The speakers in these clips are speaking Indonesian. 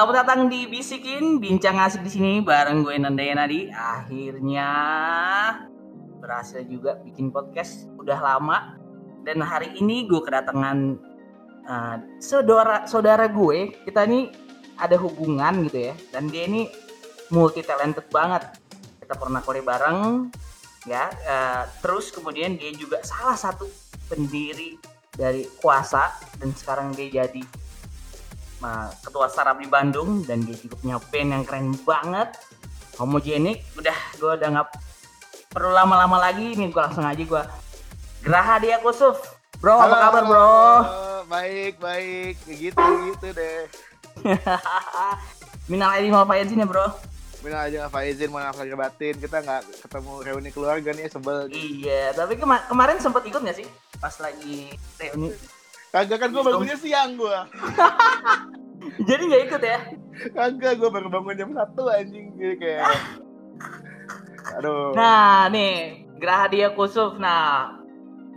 Selamat datang di Bisikin, bincang asik di sini bareng gue Nandaya Nadi. Akhirnya berhasil juga bikin podcast udah lama dan hari ini gue kedatangan uh, saudara saudara gue. Kita ini ada hubungan gitu ya dan dia ini multi talented banget. Kita pernah kore bareng ya. Uh, terus kemudian dia juga salah satu pendiri dari Kuasa dan sekarang dia jadi Nah, ketua startup di Bandung dan dia juga punya band yang keren banget. Homogenik. Udah gue udah nggak perlu lama-lama lagi. Ini gue langsung aja gue Geraha dia Kusuf. Bro Halo, apa kabar bro? baik baik. Gitu gitu deh. Minal aidin wal faizin ya bro? Minal aja nggak faizin maaf lagi batin. Kita nggak ketemu reuni keluarga nih sebel. Iya tapi kema kemarin sempat ikut nggak sih? Pas lagi reuni kagak kan gue bangunnya siang gue jadi nggak ikut ya? Kagak gue baru bangun jam satu anjing. Jadi kayak aduh. Nah nih. Geraha dia Kusuf. Nah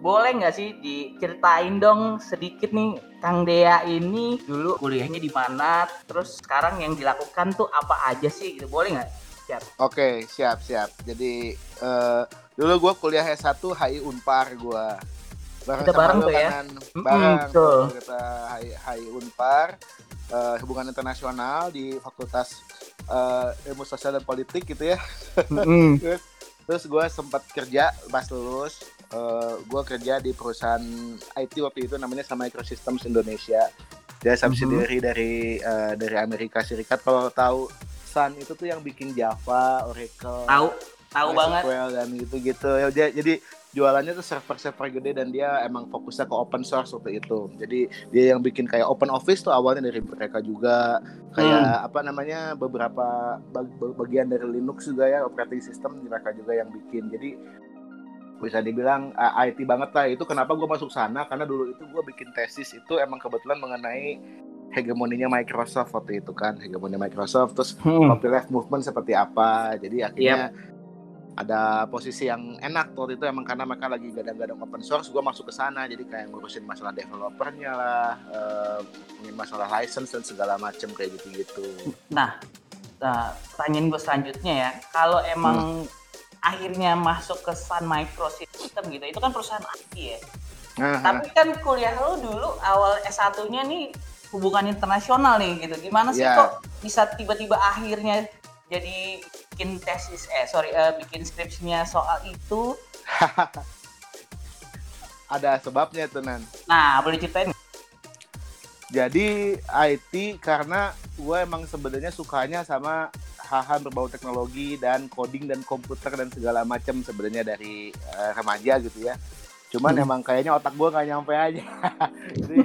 boleh nggak sih diceritain dong sedikit nih Kang Dea ini dulu kuliahnya di mana terus sekarang yang dilakukan tuh apa aja sih? Gitu boleh nggak? Siap. Oke siap siap. Jadi uh, dulu gue kuliah S1 HI Unpar gue bareng kita bareng tuh ya. Bareng mm, kita HI, HI Unpar uh, hubungan internasional di Fakultas uh, Ilmu Sosial dan Politik gitu ya. Mm. terus, terus gue sempat kerja pas lulus uh, gue kerja di perusahaan IT waktu itu namanya sama Microsystems Indonesia. Dia subsidiary mm-hmm. dari uh, dari Amerika Serikat. Kalau tahu Sun itu tuh yang bikin Java, Oracle, tahu tahu banget. Dan gitu-gitu. Ya jadi jualannya tuh server-server gede dan dia emang fokusnya ke open source waktu itu. Jadi dia yang bikin kayak open office tuh awalnya dari mereka juga kayak hmm. apa namanya beberapa bagian dari Linux juga ya operating system mereka juga yang bikin. Jadi bisa dibilang uh, IT banget lah itu kenapa gue masuk sana karena dulu itu gue bikin tesis itu emang kebetulan mengenai hegemoninya Microsoft waktu itu kan hegemoni Microsoft terus hmm. copyleft movement seperti apa jadi akhirnya yep ada posisi yang enak waktu itu emang karena mereka lagi gadang-gadang open source gue masuk ke sana jadi kayak ngurusin masalah developernya lah uh, masalah license dan segala macem kayak gitu-gitu nah uh, pertanyaan gue selanjutnya ya kalau emang hmm. akhirnya masuk ke Sun Microsystem gitu itu kan perusahaan IT ya uh-huh. tapi kan kuliah lo dulu awal S1 nya nih hubungan internasional nih gitu gimana sih yeah. kok bisa tiba-tiba akhirnya jadi bikin tesis eh sorry uh, bikin skripsinya soal itu. Ada sebabnya tuh nan. Nah boleh ceritain jadi IT karena gue emang sebenarnya sukanya sama hal-hal berbau teknologi dan coding dan komputer dan segala macam sebenarnya dari uh, remaja gitu ya. Cuman hmm. emang kayaknya otak gue nggak nyampe aja. Jadi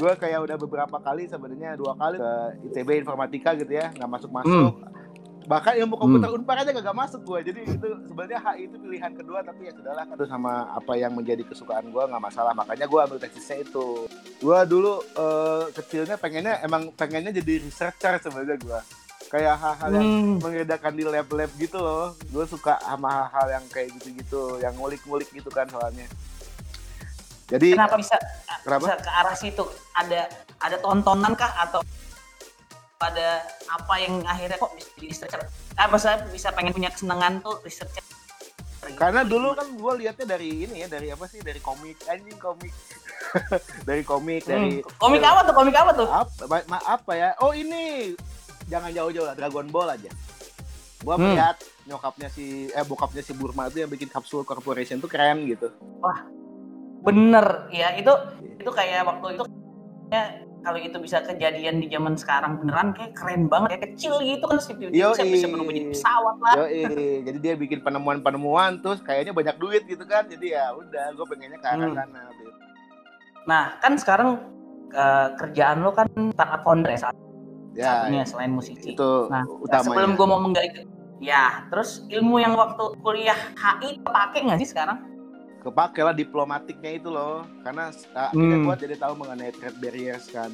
gue kayak udah beberapa kali sebenarnya dua kali ke ITB informatika gitu ya nggak masuk masuk hmm bahkan ilmu komputer hmm. unpar aja gak, masuk gue jadi itu sebenarnya HI itu pilihan kedua tapi ya sudahlah itu sama apa yang menjadi kesukaan gue nggak masalah. Makanya gue ambil tesisnya itu. Gue dulu uh, kecilnya pengennya emang pengennya jadi researcher sebenarnya gue kayak hal-hal yang hmm. mengedakan di lab-lab gitu loh. Gue suka sama hal-hal yang kayak gitu-gitu yang ngulik-ngulik gitu kan soalnya. Jadi kenapa bisa kenapa? bisa ke arah situ? Ada ada tontonan kah atau pada apa yang akhirnya kok bisa jadi researcher? Apa saya bisa pengen punya kesenangan tuh researcher. Karena dulu kan gue liatnya dari ini ya dari apa sih dari komik. Anjing komik. Dari komik hmm. dari komik apa tuh? Komik apa tuh? Apa, ma apa ya? Oh ini. Jangan jauh-jauh lah Dragon Ball aja. Gue hmm. melihat nyokapnya si eh bokapnya si Burma itu yang bikin kapsul corporation tuh keren gitu. Wah bener. Ya itu itu kayak waktu itu ya kalau itu bisa kejadian di zaman sekarang beneran kayak keren banget kayak kecil gitu kan Steve Jobs bisa jadi pesawat lah Yoi. jadi dia bikin penemuan-penemuan terus kayaknya banyak duit gitu kan jadi ya udah gue pengennya ke arah hmm. sana nah kan sekarang uh, kerjaan lo kan startup founder ya saat ya, satunya ya. selain musisi itu nah utamanya. sebelum gue mau menggali ya terus ilmu yang waktu kuliah HI kepake nggak sih sekarang kepake lah diplomatiknya itu loh karena uh, hmm. gue jadi tahu mengenai trade barriers kan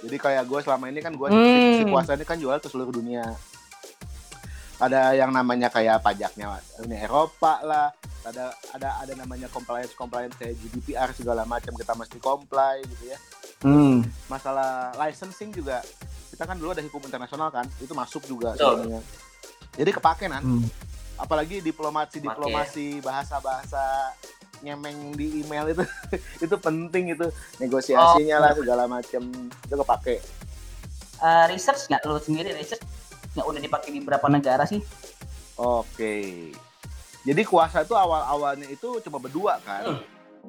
jadi kayak gue selama ini kan gue hmm. si puasa ini kan jual ke seluruh dunia ada yang namanya kayak pajaknya Uni Eropa lah ada ada ada namanya compliance compliance kayak GDPR segala macam kita mesti comply gitu ya hmm. masalah licensing juga kita kan dulu ada hukum internasional kan itu masuk juga sebenarnya jadi kepake nan Hmm. Apalagi diplomasi diplomasi bahasa bahasa nyemeng di email itu. Itu penting itu. Negosiasinya Oh. lah segala macam itu kepake. Eh, research nggak? Lu sendiri research nggak udah dipakai di berapa negara sih? oke. Jadi kuasa itu awal awalnya itu cuma berdua kan Hmm.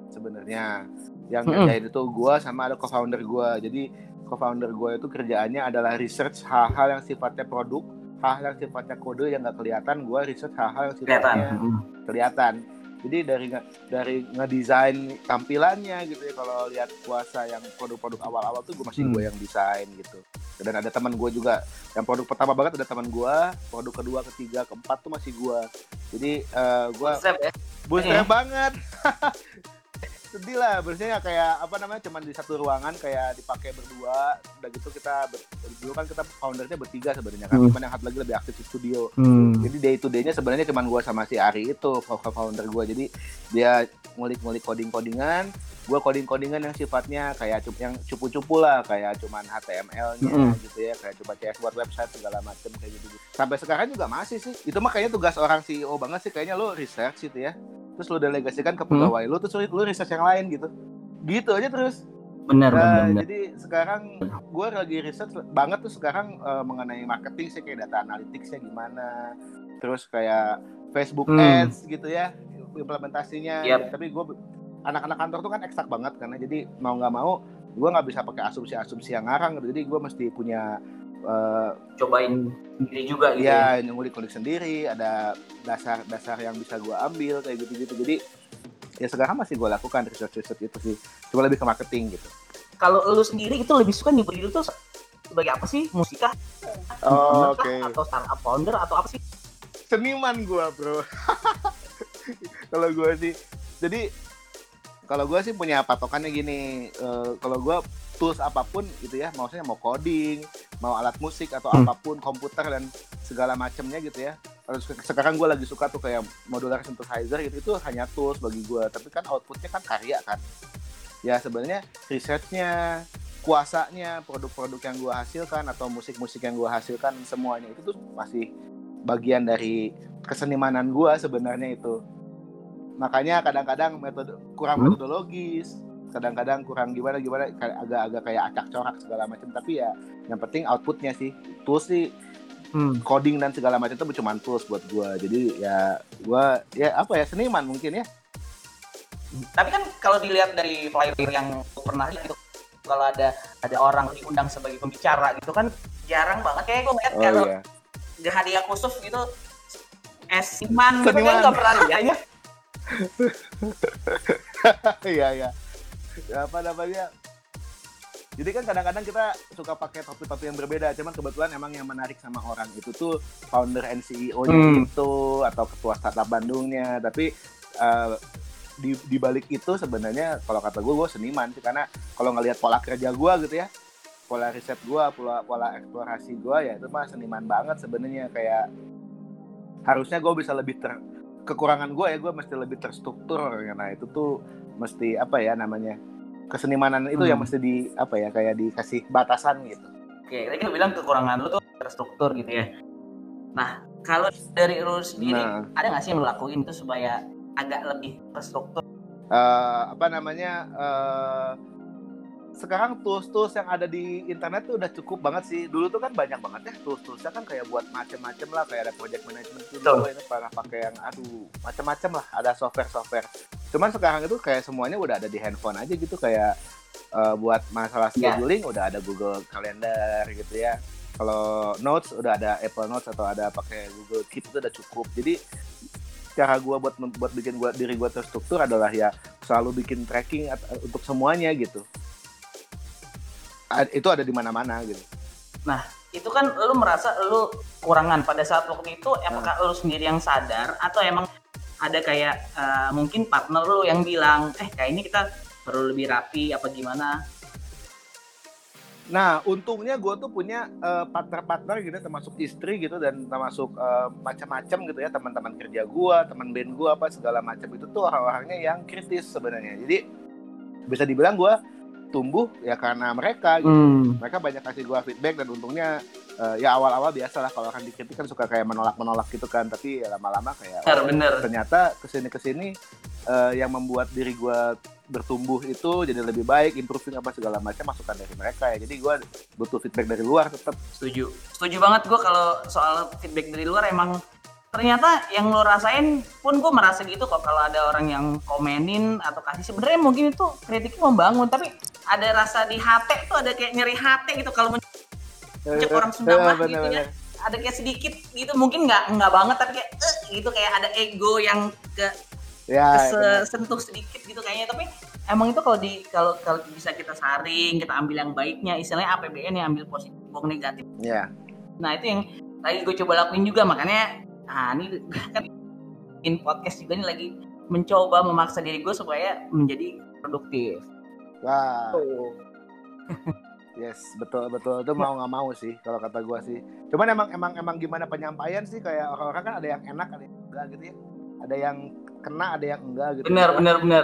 sebenarnya. Yang Mm-mm. ngerjain itu gua sama ada co-founder gua. Jadi co-founder gua itu kerjaannya adalah research hal-hal yang sifatnya produk hal-hal yang sifatnya kode yang nggak kelihatan gua research hal-hal yang Kelihatan. sifatnya Hmm. kelihatan jadi dari dari ngedesain tampilannya gitu ya kalau lihat kuasa yang produk-produk awal-awal tuh gue masih Hmm. gue yang desain gitu dan ada teman gue juga yang produk pertama banget ada teman gue produk kedua ketiga keempat tuh masih gue jadi eh, gue Konsep ya. bootstrap Iya. banget sedih lah biasanya kayak apa namanya cuman di satu ruangan kayak dipakai berdua udah gitu kita ber- dulu kan kita foundernya bertiga sebenarnya kan Hmm. cuman yang satu lagi lebih aktif di studio Hmm. jadi day to day-nya sebenarnya cuman gua sama si Ari itu founder gua. Jadi dia ngulik-ngulik coding-codingan, gua coding-codingan yang sifatnya kayak cup yang cupu-cupu lah, kayak cuman HTML-nya Mm-mm. gitu ya, kayak coba CS buat website segala macem kayak gitu. Sampai sekarang juga masih sih. Itu mah kayaknya tugas orang CEO banget sih kayaknya lo research gitu ya. Terus lo delegasikan ke pegawai lo terus lo research yang lain gitu. Gitu aja terus. Benar, Nah, benar, jadi sekarang gue lagi research banget tuh sekarang eh, mengenai marketing sih kayak data analyticsnya gimana, terus kayak Facebook Hmm. Ads gitu ya implementasinya. Yap. Tapi gue anak-anak kantor tuh kan eksak banget karena jadi mau nggak mau gue nggak bisa pakai asumsi-asumsi yang ngarang gitu. Jadi gue mesti punya eh, Cobain sendiri juga gitu. ya. ya ngulik-ngulik sendiri, ada dasar-dasar yang bisa gue ambil kayak gitu-gitu. Jadi ya sekarang masih gue lakukan research-research itu sih. Cuma lebih ke marketing gitu. Kalau lu sendiri itu lebih suka nyebut diri tuh sebagai apa sih? Musikah? Oh, oke. kah? Atau startup founder atau apa sih? seniman gua bro kalau gua sih jadi kalau gua sih punya patokannya gini eh, kalau gua tools apa pun gitu ya maksudnya mau coding mau alat musik atau Hmm. apa pun komputer dan segala macamnya gitu ya. Sekarang gua lagi suka tuh kayak modular synthesizer gitu itu hanya tools bagi gua. Tapi kan outputnya kan karya kan. Ya sebenarnya researchnya kuasanya produk-produk yang gua hasilkan atau musik-musik yang gua hasilkan semuanya itu tuh masih bagian dari kesenimanan gua sebenarnya itu makanya kadang-kadang metode kurang Hmm. metodologis kadang-kadang kurang gimana gimana agak-agak kayak acak corak segala macam tapi ya yang penting outputnya sih tools sih Hmm. coding dan segala macam itu cuma tools buat gua jadi ya gua ya apa ya seniman mungkin ya Tapi kan kalau dilihat dari flyer yang pernah lihat gitu, kalau ada ada orang diundang sebagai pembicara gitu kan jarang banget kayak gue ngeliat oh kalau iya di hadiah khusus gitu Esiman gitu Seniman. kan nggak pernah lihat ya. iya iya. Ya, apa namanya? Jadi kan kadang-kadang kita suka pakai topi-topi yang berbeda cuman kebetulan emang yang menarik sama orang itu tuh founder and CEO-nya Hmm. itu atau ketua startup Bandungnya. Tapi eh, di, di balik itu sebenarnya kalau kata gue gue seniman sih. Karena kalau ngelihat pola kerja gue gitu ya pola riset gue pola pola eksplorasi gue ya itu mah seniman banget sebenarnya. Kayak harusnya gue bisa lebih ter kekurangan gue ya gue mesti lebih terstruktur nah itu tuh mesti apa ya namanya kesenimanan itu yang Hmm. mesti di apa ya kayak dikasih batasan gitu Oke, tadi kan bilang kekurangan lu tuh terstruktur gitu ya. Nah, kalau dari lu sendiri nah ada nggak sih yang lu lakuin tuh supaya agak lebih terstruktur? eh, apa namanya eh, sekarang tools-tools yang ada di internet tuh udah cukup banget sih. Dulu tuh kan banyak banget ya tools-toolsnya kan kayak buat macem-macem lah kayak ada project management tool Betul. dulu ini pernah pakai yang aduh macem-macem lah ada software-software. Cuman sekarang itu kayak semuanya udah ada di handphone aja gitu kayak eh, buat masalah Ya. scheduling udah ada Google Calendar gitu ya. Kalau notes udah ada Apple Notes atau ada pakai Google Keep itu udah cukup. Jadi cara gua buat buat bikin gua diri gua terstruktur adalah ya selalu bikin tracking untuk semuanya gitu itu ada di mana-mana gitu. Itu kan lu merasa lu kurangan. Pada saat waktu itu apakah lu sendiri yang sadar? Atau emang ada kayak eh, mungkin partner lu yang bilang eh kayaknya kita perlu lebih rapi apa gimana? nah untungnya gua tuh punya eh, partner-partner gitu termasuk istri gitu dan termasuk eh, macam-macam gitu ya teman-teman kerja gua teman band gua apa segala macam. Itu tuh orang-orangnya yang kritis sebenarnya. Jadi bisa dibilang gua tumbuh ya karena mereka gitu. Hmm. Mereka banyak kasih gue feedback dan untungnya eh, ya awal-awal biasa lah kalau akan dikritik kan suka kayak menolak-menolak gitu kan tapi ya lama-lama kayak Bener, oh, bener. ternyata ke sini-kesini eh, yang membuat diri gue bertumbuh itu jadi lebih baik, improving apa segala macam masukan dari mereka ya. Jadi gue butuh feedback dari luar tetap. Setuju. Setuju banget gue kalau soal feedback dari luar emang ternyata yang lo rasain pun gue merasa gitu kok kalau ada orang yang komenin atau kasih sebenarnya mungkin itu kritiknya membangun tapi ada rasa di hati tuh ada kayak nyeri hati gitu. Kalau cek orang Sunda mah bener, gitu ya. ada kayak sedikit gitu mungkin nggak nggak banget tapi kayak eh, gitu. Kayak ada ego yang ke Ya, kesentuh sedikit gitu kayaknya. Tapi emang itu kalau di kalau kalau bisa kita saring kita ambil yang baiknya istilahnya APBN yang ambil positif buang negatif. Ya. nah itu yang lagi gue coba lakuin juga. Makanya nah ini kan in podcast juga nih lagi mencoba memaksa diri gue supaya menjadi produktif Wah. Yes, betul betul itu mau nggak mau sih kalau kata gua sih. Cuman emang emang emang gimana penyampaian sih kayak orang-orang kan ada yang enak ada yang enggak gitu ya. Ada yang kena ada yang enggak gitu. benar benar benar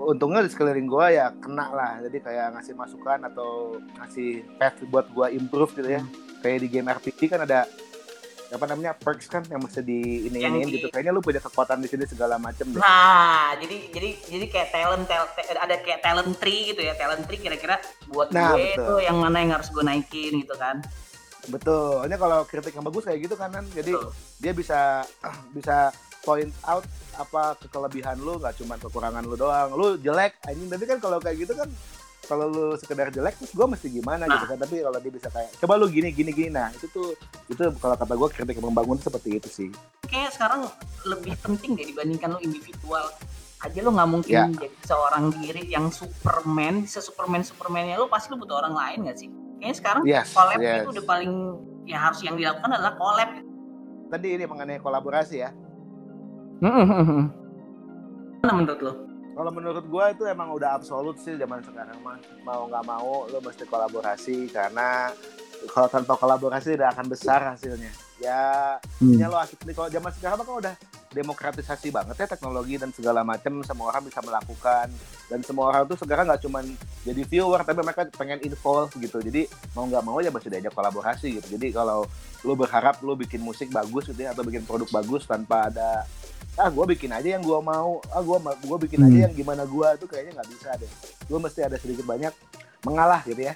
Untungnya di sekeliling gua ya kena lah. Jadi kayak ngasih masukan atau ngasih path buat gua improve gitu ya. Kayak di game RPG kan ada apa namanya perks kan yang mesti di ini ini di- gitu. Kayaknya lu punya kekuatan di sini segala macem deh. Nah, jadi jadi jadi kayak talent, tel- te- ada kayak talent tree gitu ya, talent tree kira-kira buat Nah, gue betul. tuh yang mana yang harus gue naikin gitu kan. Betul. Ini kalau kritik yang bagus kayak gitu kan kan. Jadi Betul. dia bisa bisa point out apa kekelebihan lu nggak cuma kekurangan lu doang lu jelek anjing tapi kan kalau kayak gitu kan kalau lu sekedar jelek terus gue mesti gimana gitu kan tapi kalau dia bisa kayak coba lu gini gini gini nah itu tuh itu kalau kata gue kritik membangun seperti itu sih Kayaknya sekarang lebih penting deh dibandingkan lo individual aja lo nggak mungkin Ya. jadi seorang diri yang superman, bisa superman supermannya lo pasti lo butuh orang lain gak sih? Kayaknya sekarang yes collab yes. itu udah paling ya harus yang dilakukan adalah collab. tadi ini mengenai kolaborasi ya Mana menurut lo? Kalau menurut gue itu emang udah absolut sih zaman sekarang mah. Mau nggak mau lu mesti kolaborasi karena kalau tanpa kolaborasi tidak akan besar hasilnya. Ya ya lo asik nih kalau zaman sekarang mah kan udah demokratisasi banget ya teknologi dan segala macam semua orang bisa melakukan. Dan semua orang tuh sekarang nggak cuman jadi viewer tapi mereka pengen involve gitu. Jadi mau nggak mau ya mesti diajak kolaborasi gitu. Jadi kalau lu berharap lu bikin musik bagus gitu ya atau bikin produk bagus tanpa ada ah gue bikin aja yang gue mau ah gue gue bikin aja Hmm. yang gimana gue tuh kayaknya nggak bisa deh gue mesti ada sedikit banyak mengalah gitu ya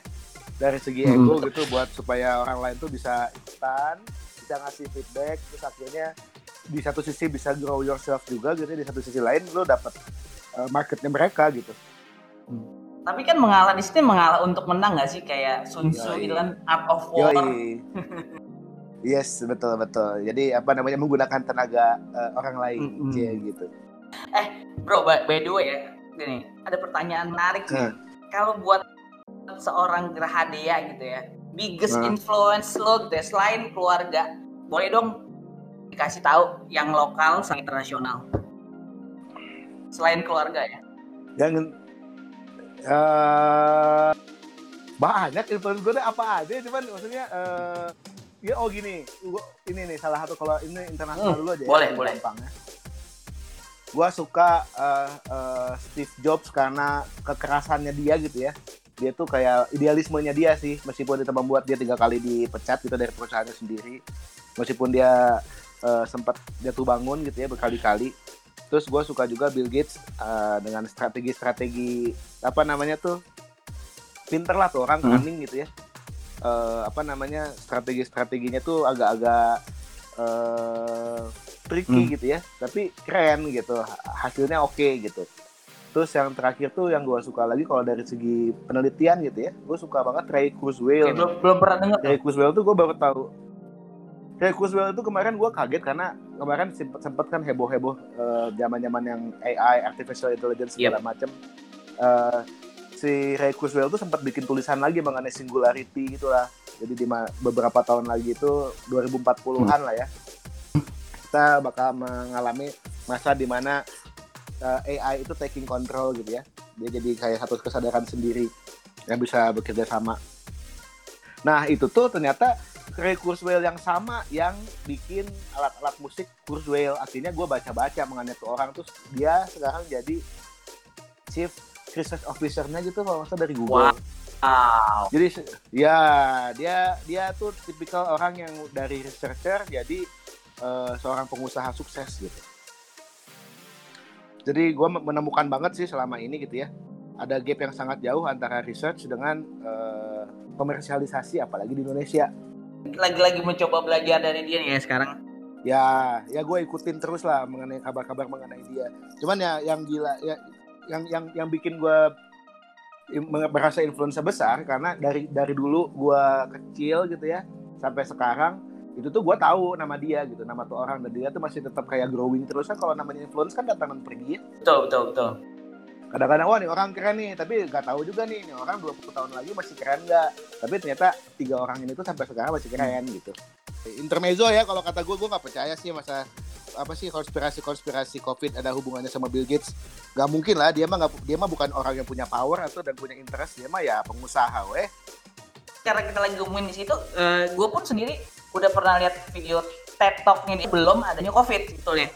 dari segi Hmm. ego gitu buat supaya orang lain tuh bisa ikutan bisa ngasih feedback terus akhirnya di satu sisi bisa grow yourself juga gitu di satu sisi lain lo dapet uh, marketnya mereka gitu Tapi kan mengalah di sini mengalah untuk menang gak sih kayak Sun Tzu Yoi. itu kan art of war. Yes betul betul jadi apa namanya menggunakan tenaga uh, orang lain Mm-mm. Cie, gitu Bro, by, by the way ya, gini, ada pertanyaan menarik nih. Hmm. Kalau buat seorang Gerhadea gitu ya, biggest Hmm. influence lo gitu ya, selain keluarga, boleh dong dikasih tahu yang lokal sama internasional. Selain keluarga ya. jangan eh banyak influence gue deh apa aja cuman maksudnya eh ya oh gini gua, ini nih salah satu kalau ini internasional Hmm, dulu aja boleh, ya, boleh. gampangnya. gua suka eh, eh, Steve Jobs karena kekerasannya dia gitu ya dia tuh kayak idealismenya dia sih meskipun itu membuat dia tiga kali dipecat gitu dari perusahaannya sendiri meskipun dia eh, sempat jatuh bangun gitu ya berkali-kali terus gue suka juga Bill Gates eh, dengan strategi-strategi apa namanya tuh pinter lah tuh orang Hmm. cunning gitu ya Eh, apa namanya strategi-strateginya tuh agak-agak eh tricky Hmm. gitu ya. Tapi keren gitu hasilnya oke gitu. Terus yang terakhir tuh yang gue suka lagi kalau dari segi penelitian gitu ya gue suka banget Ray Kurzweil. Belum, belum pernah dengar. Ray Kurzweil tuh gue baru tahu. Ray Kurzweil itu kemarin gue kaget karena kemarin sempet, sempet kan heboh-heboh zaman zaman yang AI artificial intelligence segala macem. Eh, si Ray Kurzweil tuh sempat bikin tulisan lagi mengenai singularity gitu lah. Jadi di beberapa tahun lagi itu 2040-an lah ya. Kita bakal mengalami masa di mana eh, AI itu taking control gitu ya. Dia jadi kayak satu kesadaran sendiri yang bisa bekerja sama. Nah itu tuh ternyata Ray Kurzweil yang sama yang bikin alat-alat musik Kurzweil akhirnya gue baca-baca mengenai tuh orang. Terus dia sekarang jadi chief research officer-nya gitu kalau nggak dari Google. Wow. Jadi se- ya dia dia tuh tipikal orang yang dari researcher jadi eh, seorang pengusaha sukses gitu. Jadi gue menemukan banget sih selama ini gitu ya. Ada gap yang sangat jauh antara research dengan eh, komersialisasi apalagi di Indonesia. Lagi-lagi mencoba belajar dari dia nih ya sekarang. Ya, ya gue ikutin terus lah mengenai kabar-kabar mengenai dia. Cuman ya yang gila ya yang yang yang bikin gue merasa influencer besar karena dari dari dulu gue kecil gitu ya sampai sekarang itu tuh gue tahu nama dia gitu nama tuh orang dan dia tuh masih tetap kayak growing terus kan kalau namanya influence kan datang dan pergi ya. Betul, betul, betul. kadang-kadang wah nih orang keren nih tapi nggak tahu juga nih nih orang 20 tahun lagi masih keren nggak tapi ternyata tiga orang ini tuh sampai sekarang masih keren gitu intermezzo ya kalau kata gue gue nggak percaya sih masa apa sih konspirasi-konspirasi covid ada hubungannya sama Bill Gates nggak mungkin lah dia mah nggak dia mah bukan orang yang punya power atau dan punya interest dia mah ya pengusaha weh Karena kita lagi ngomongin di situ, gue pun sendiri udah pernah lihat video TED Talk-nya dia belum adanya COVID sebetulnya.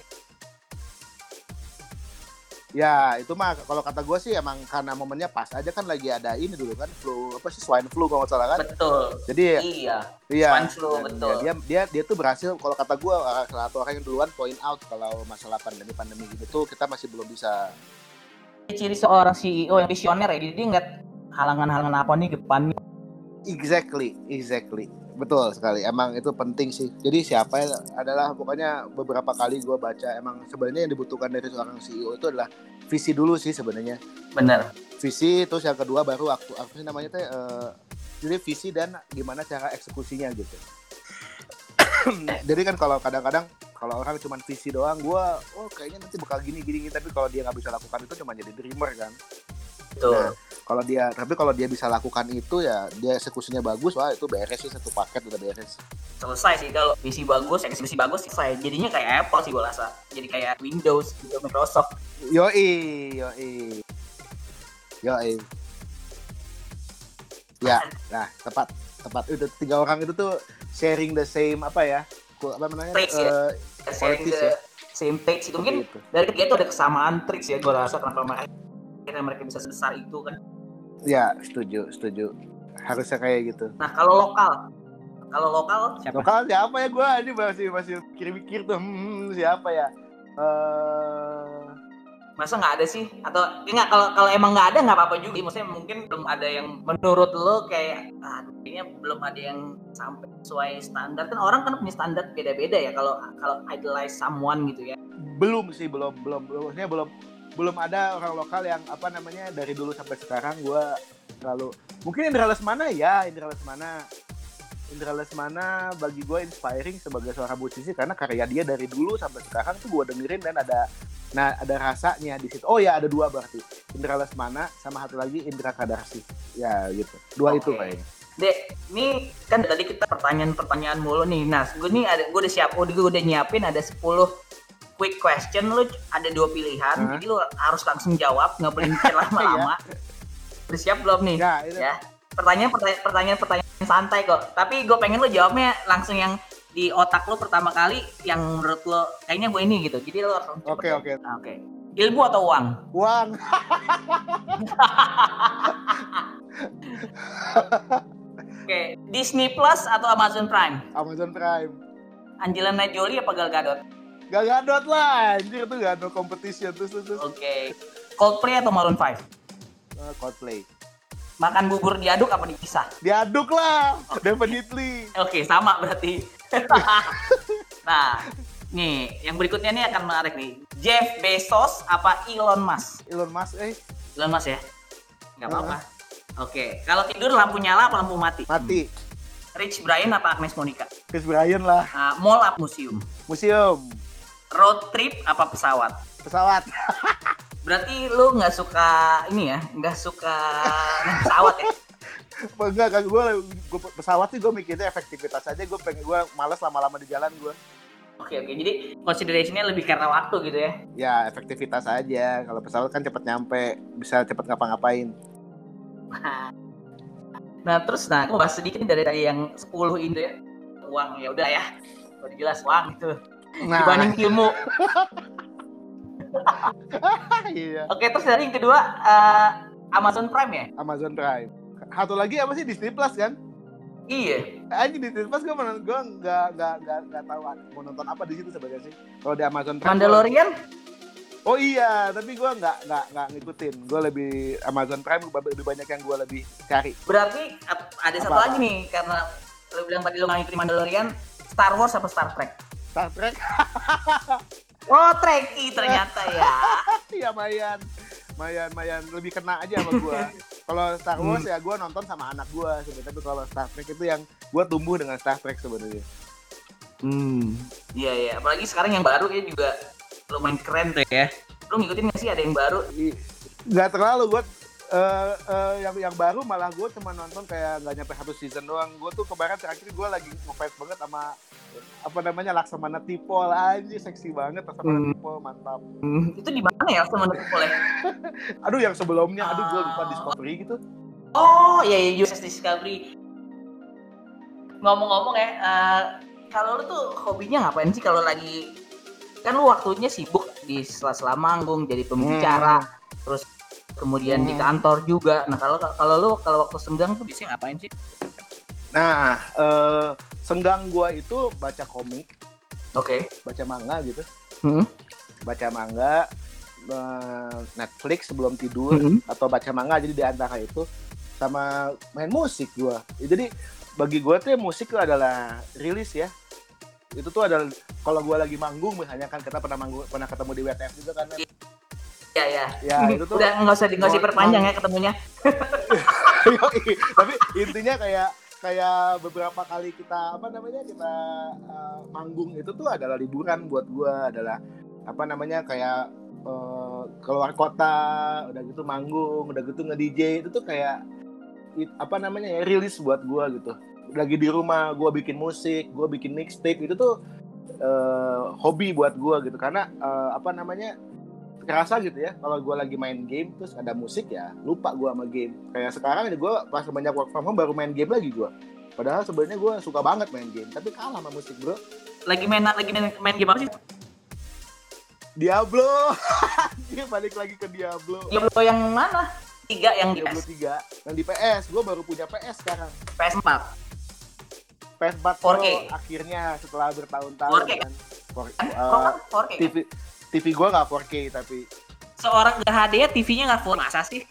Ya itu mah kalau kata gue sih emang karena momennya pas aja kan lagi ada ini dulu kan flu apa sih swine flu kalau nggak salah kan Betul. jadi Iya. Iya. Swine flu, dan betul. ya, dia dia dia tuh berhasil kalau kata gue salah satu orang yang duluan point out kalau masalah pandemi pandemi gitu tuh kita masih belum bisa. Ciri seorang CEO yang visioner ya, jadi dia nggak halangan-halangan apa nih depan. Exactly, exactly. Betul sekali. Emang itu penting sih. Jadi siapa ya- adalah pokoknya beberapa kali gue baca emang sebenarnya yang dibutuhkan dari seorang CEO itu adalah visi dulu sih sebenarnya. Bener. Visi terus yang kedua baru waktu apa sih namanya teh eh, jadi visi dan gimana cara eksekusinya gitu. jadi kan kalau kadang-kadang kalau orang cuma visi doang, gue oh kayaknya nanti bakal gini gini, gini. tapi kalau dia nggak bisa lakukan itu cuma jadi dreamer kan. Betul. Nah, kalau dia tapi kalau dia bisa lakukan itu ya dia eksekusinya bagus, wah itu beres sih satu paket udah beres. selesai sih kalau visi bagus, eksekusi bagus selesai. Jadinya kayak Apple sih gue rasa. Jadi kayak Windows gitu Microsoft. Yoi, yoi. Yoi. Ya, nah tepat, tepat. Itu tiga orang itu tuh sharing the same apa ya? Apa namanya? Traits ya? eh, Sharing the ya. same takes itu mungkin gitu. dari ketiga itu ada kesamaan trik ya gue rasa kenapa mereka akhirnya mereka bisa sebesar itu kan. Ya, setuju, setuju. Harusnya kayak gitu. Nah kalau lokal, kalau lokal siapa? Lokal siapa ya gue? Ini masih masih mikir-mikir tuh. Hmm, siapa ya? Eh, Masa nggak ada sih? Atau ya nggak kalau kalau emang nggak ada nggak apa-apa juga. Maksudnya mungkin belum ada yang menurut lo kayak ah, kayaknya belum ada yang sampai sesuai standar kan orang kan punya standar beda-beda ya kalau kalau idolize someone gitu ya. belum sih, belum, belum, belum. Maksudnya belum belum ada orang lokal yang apa namanya dari dulu sampai sekarang gue terlalu mungkin Indra Lesmana ya Indra Lesmana. Indra Lesmana bagi gue inspiring sebagai seorang musisi karena karya dia dari dulu sampai sekarang tuh gue dengerin dan ada nah ada rasanya di situ. Oh ya ada dua berarti Indra Lesmana sama satu lagi Indra Kadarsi. Ya gitu. Dua itu Oke. kayaknya Dek, ini kan tadi kita pertanyaan-pertanyaan mulu nih. Nah, gue nih ada gue udah siap, gue udah nyiapin ada 10 quick question lu ada dua pilihan. Hah? Jadi lu harus langsung jawab, nggak boleh mikir lama-lama. Udah siap belum nih? ya itu Ya. Pertanyaan pertanyaan pertanyaan pertanyaan santai kok. Tapi gue pengen lu jawabnya langsung yang di otak lu pertama kali yang menurut lo kayaknya gue ini gitu. Jadi lu harus oke oke Nah, Oke. Ilmu atau uang? uang Oke. Disney Plus atau Amazon Prime? Amazon Prime Angelina Jolie apa Gal Gadot? Gak gadot lah, anjir tuh gak ada competition terus terus terus. Oke. Coldplay atau Maroon 5? Eh, Coldplay. Makan bubur diaduk apa dipisah? Diaduk lah, definitely. Oke, sama berarti. nah, nih yang berikutnya nih akan menarik nih. Jeff Bezos apa Elon Musk? Elon Musk, eh Elon Musk ya? Nggak apa-apa. Oke, kalau tidur lampu nyala apa lampu mati? mati. Rich Brian apa Agnes Monica? Chris Bryan lah, Ah, mall apa museum? museum, Road trip apa pesawat? pesawat. Berarti lu nggak suka ini ya? Nggak suka pesawat ya? Enggak, kan gue, gue pesawat sih gue mikirnya efektivitas aja. Gue pengen gue males lama-lama di jalan gue. Oke oke, jadi considerationnya lebih karena waktu gitu ya? Ya efektivitas aja. Kalau pesawat kan cepet nyampe, bisa cepet ngapa-ngapain. Nah terus nah, aku bahas sedikit dari tadi yang 10 itu ya. Uang ya udah ya. Udah jelas uang itu. Nah, Dibanding ilmu. iya. Oke terus dari yang kedua, eh, Amazon Prime ya? Amazon Prime. Satu lagi apa sih Disney Plus kan? Iya. Anjing Disney Plus gue menonton gue nggak nggak nggak nggak tahu mau nonton apa di situ sebenarnya sih. Kalau di Amazon Prime. Mandalorian? Oh iya, tapi gue nggak nggak nggak ngikutin. Gue lebih Amazon Prime lebih banyak yang gue lebih cari. Berarti ada satu Apa-apa? lagi nih karena lu bilang tadi lu nggak ngikutin Mandalorian, Star Wars apa Star Trek? Star Trek, Oh, Trekkie ternyata ya. ya Mayan, Mayan, Mayan lebih kena aja sama gue. kalau Star Wars ya gue nonton sama anak gue sebenarnya. Tapi kalau Star Trek itu yang gue tumbuh dengan Star Trek sebenarnya. Hmm. Iya iya, apalagi sekarang yang baru ya juga lumayan keren tuh ya. Lu ngikutin nggak sih ada yang baru? Nggak terlalu gue eh eh, yang yang baru malah gue cuma nonton kayak nggak nyampe satu season doang gue tuh kemarin terakhir gue lagi ngefans banget sama apa namanya Laksamana Tipol aja seksi banget Laksamana Hmm. Tipol mantap Hmm, itu di mana ya sama boleh? aduh yang sebelumnya aduh gue lupa Ah. Discovery gitu Oh iya iya USS Discovery. Ngomong-ngomong ya, eh, kalau lu tuh hobinya ngapain sih kalau lagi kan lu waktunya sibuk di sela-sela manggung jadi pembicara, terus kemudian di Hmm. kantor juga. Nah kalau kalau lu kalau waktu senggang tuh biasanya ngapain sih? nah eh, senggang gue itu baca komik Oke. baca manga gitu Hmm. baca manga eh, Netflix sebelum tidur Hmm. atau baca manga jadi di antara itu sama main musik gua jadi bagi gua tuh musik tuh adalah rilis ya itu tuh adalah kalau gua lagi manggung misalnya kan kita pernah manggung pernah ketemu di WTF juga kan Iya ya. ya itu tuh Udah nggak usah di- nggak usah Mau- diperpanjang mau- ya ketemunya. Tapi intinya kayak kayak beberapa kali kita apa namanya kita uh, manggung itu tuh adalah liburan buat gua adalah apa namanya kayak uh, keluar kota udah gitu manggung udah gitu nge DJ itu tuh kayak it- apa namanya ya rilis buat gua gitu lagi di rumah gua bikin musik gua bikin mixtape itu tuh uh, hobi buat gua gitu karena uh, apa namanya kerasa gitu ya kalau gue lagi main game terus ada musik ya lupa gue sama game kayak sekarang ini gue pas banyak work from home baru main game lagi gue padahal sebenarnya gue suka banget main game tapi kalah sama musik bro Lagi main lagi main, main game apa sih? Diablo dia balik lagi ke Diablo Diablo yang mana? Tiga yang di Diablo PS, 3 yang di PS gue baru punya PS sekarang PS4. PS4 4K. Pro akhirnya setelah bertahun-tahun 4K. kan For- Kan uh, Pro kan 4K. kan? TV TV gue nggak 4K tapi Seorang nggak HD ya TV-nya nggak full. Masa sih?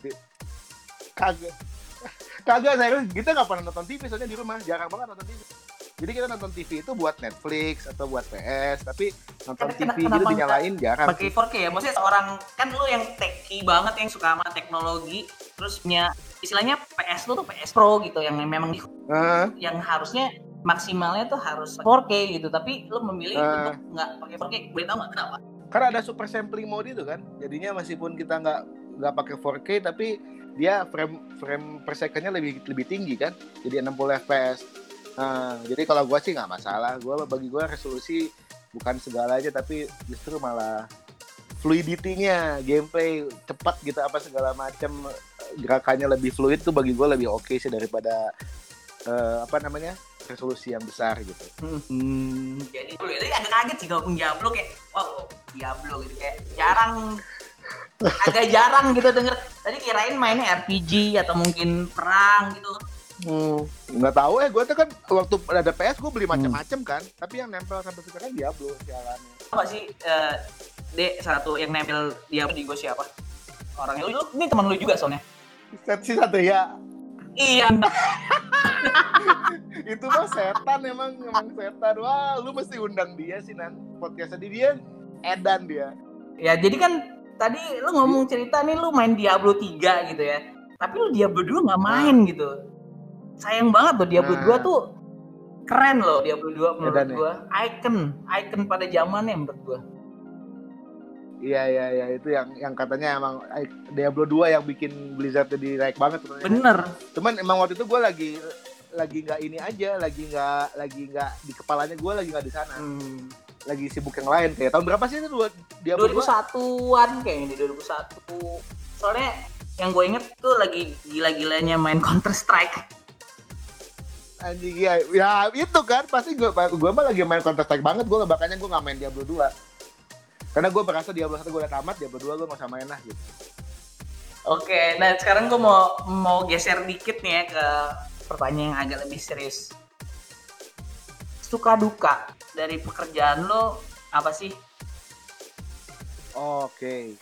kagak. Kagak saya kita nggak pernah nonton TV soalnya di rumah. Jarang banget nonton TV jadi kita nonton TV itu buat Netflix atau buat PS tapi nonton Ken- TV kenapa gitu dinyalain jarang pakai sih. 4K ya? Maksudnya seorang kan lu yang techy banget yang suka sama teknologi terus punya istilahnya PS lu tuh PS Pro gitu yang memang di- Eh, yang harusnya maksimalnya tuh harus 4K gitu. Tapi lu memilih Eh. untuk nggak pakai 4K boleh tahu nggak kenapa karena ada super sampling mode itu kan. Jadinya meskipun kita nggak nggak pakai 4K tapi dia frame frame per secondnya lebih lebih tinggi kan. Jadi 60 fps Nah, jadi kalau gua sih nggak masalah. Gua bagi gua resolusi bukan segalanya tapi justru malah fluidity-nya gameplay cepat gitu apa segala macam gerakannya lebih fluid tuh bagi gua lebih oke sih daripada eh, apa namanya resolusi yang besar gitu. Hmm, jadi lu itu agak kaget sih kalau pun Diablo kayak wow Diablo gitu. Kayak jarang agak jarang gitu denger. Tadi kirain mainnya RPG atau mungkin perang gitu. Hmm, nggak tahu eh gue tuh kan waktu ada PS gue beli macam-macam kan tapi yang nempel sampai sekarang Diablo sialannya apa sih eh Dek satu yang nempel Diablo di gue siapa? Orangnya lu, lu- ini teman lu juga soalnya. Set si satu ya iya. Itu mah setan emang emang setan. Wah lu mesti undang dia sih nan. Podcastnya di dia edan dia. Ya jadi kan tadi lu ngomong cerita nih lu main Diablo 3 gitu ya. Tapi lu Diablo 2 nggak main gitu. Sayang banget loh Diablo Nah. 2 tuh keren loh Diablo 2 menurut Edan ya? gua. Icon icon pada zamannya menurut gua iya iya iya. Itu yang yang katanya emang eh, Diablo 2 yang bikin Blizzard jadi naik banget sebenarnya. bener. Cuman emang waktu itu gue lagi lagi nggak ini aja lagi nggak lagi nggak di kepalanya gue lagi nggak di sana. Hmm. lagi sibuk yang lain kayak tahun berapa sih itu dua? Diablo 2 2001-an kayaknya di 2001 soalnya yang gue inget tuh lagi gila-gilanya main Counter Strike. Anjing ya, ya itu kan. Pasti gue gue mah lagi main Counter Strike banget. Gue makanya gue nggak main Diablo 2 karena gue merasa Diablo 1 gue udah tamat Diablo 2 gue nggak usah main lah gitu Oke, nah sekarang gue mau mau geser dikit nih ya ke pertanyaan yang agak lebih serius. Suka duka dari pekerjaan lo apa sih? Oke.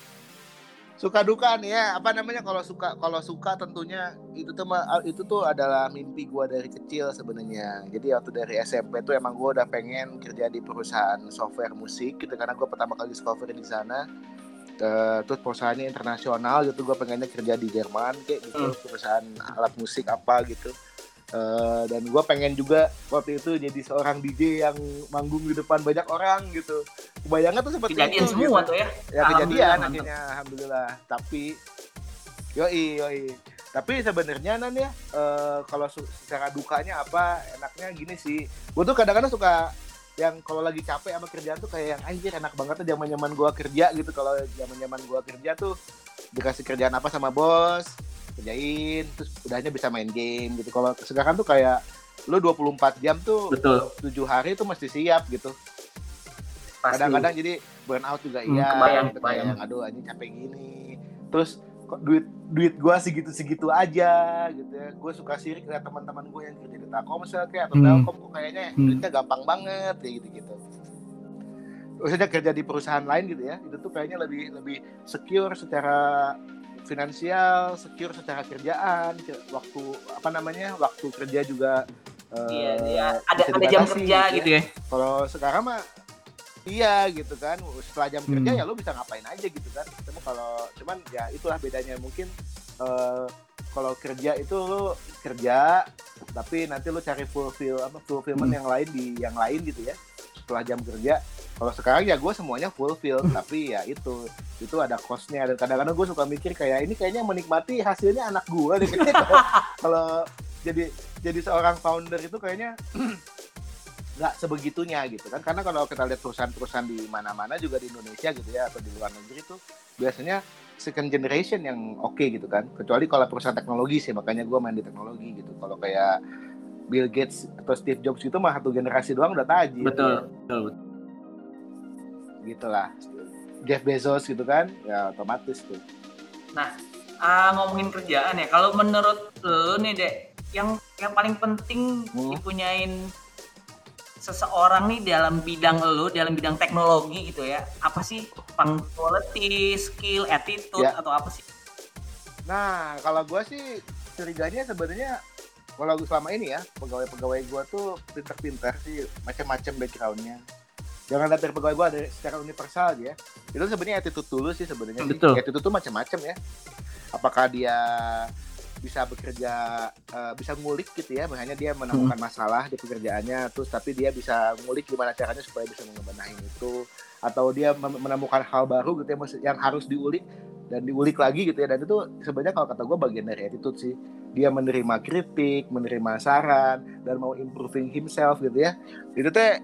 Suka duka nih ya, apa namanya kalau suka kalau suka tentunya itu tuh ma- itu tuh adalah mimpi gua dari kecil sebenarnya. Jadi waktu dari SMP tuh emang gua udah pengen kerja di perusahaan software musik gitu karena gua pertama kali discover di sana. Eh, terus perusahaannya internasional gitu gua pengennya kerja di Jerman kayak gitu Hmm. perusahaan alat musik apa gitu. Eh, dan gua pengen juga waktu itu jadi seorang DJ yang manggung di depan banyak orang gitu. Kebayangnya tuh seperti Kejadian itu semua gitu. tuh ya. ya kejadian akhirnya alhamdulillah. Tapi yoi yoi. Tapi sebenarnya nan ya eh, kalau secara dukanya apa enaknya gini sih. Gue tuh kadang-kadang suka yang kalau lagi capek sama kerjaan tuh kayak yang anjir enak banget tuh zaman zaman gue kerja gitu. Kalau zaman zaman gue kerja tuh dikasih kerjaan apa sama bos kerjain terus udahnya bisa main game gitu kalau sekarang tuh kayak lu 24 jam tuh Betul. tujuh hari tuh mesti siap gitu kadang-kadang jadi burn out juga Hmm, iya kebayang, gitu, kebayang. kayak, aduh anjing capek gini terus kok duit duit gua segitu segitu aja gitu ya gue suka sirik lihat teman-teman gue yang kerja di Telkomsel kayak atau Hmm. Telkom kok kayaknya Hmm. duitnya gampang banget kayak gitu gitu maksudnya kerja di perusahaan lain gitu ya itu tuh kayaknya lebih lebih secure secara finansial secure secara kerjaan ke- waktu apa namanya waktu kerja juga eh, Iya, iya. Ada ada jam kerja gitu ya. kalau sekarang mah iya gitu kan setelah jam kerja Hmm. ya lu bisa ngapain aja gitu kan cuma kalau cuman ya itulah bedanya mungkin eh, kalau kerja itu lu kerja tapi nanti lu cari fulfill apa fulfillment Hmm. yang lain di yang lain gitu ya setelah jam kerja kalau sekarang ya gue semuanya fulfill Hmm. tapi ya itu itu ada costnya dan kadang-kadang gue suka mikir kayak ini kayaknya menikmati hasilnya anak gue deh kalau jadi jadi seorang founder itu kayaknya nggak sebegitunya gitu kan karena kalau kita lihat perusahaan-perusahaan di mana-mana juga di Indonesia gitu ya atau di luar negeri itu biasanya second generation yang oke gitu kan kecuali kalau perusahaan teknologi sih makanya gue main di teknologi gitu kalau kayak Bill Gates atau Steve Jobs itu mah satu generasi doang udah tajir Betul. Betul. gitu lah Jeff Bezos gitu kan ya otomatis tuh Ah, ngomongin kerjaan ya. Kalau menurut lo nih, Dek, yang yang paling penting Hmm. dipunyain seseorang nih dalam bidang lo, dalam bidang teknologi gitu ya. Apa sih punctuality, skill, attitude Ya. atau apa sih? Nah, kalau gue sih curiganya sebenarnya kalau selama ini ya pegawai-pegawai gue tuh pinter-pinter sih macam-macam backgroundnya. Jangan lihat dari pegawai gue ada secara universal ya. Itu sebenarnya attitude dulu sih sebenarnya. sih. Attitude tuh macam-macam ya. Apakah dia bisa bekerja eh, bisa ngulik gitu ya, misalnya dia menemukan masalah di pekerjaannya, terus tapi dia bisa ngulik gimana caranya supaya bisa membenahi itu, atau dia menemukan hal baru gitu ya yang harus diulik dan diulik lagi gitu ya dan itu sebenarnya kalau kata gue bagian dari attitude sih dia menerima kritik menerima saran dan mau improving himself gitu ya itu teh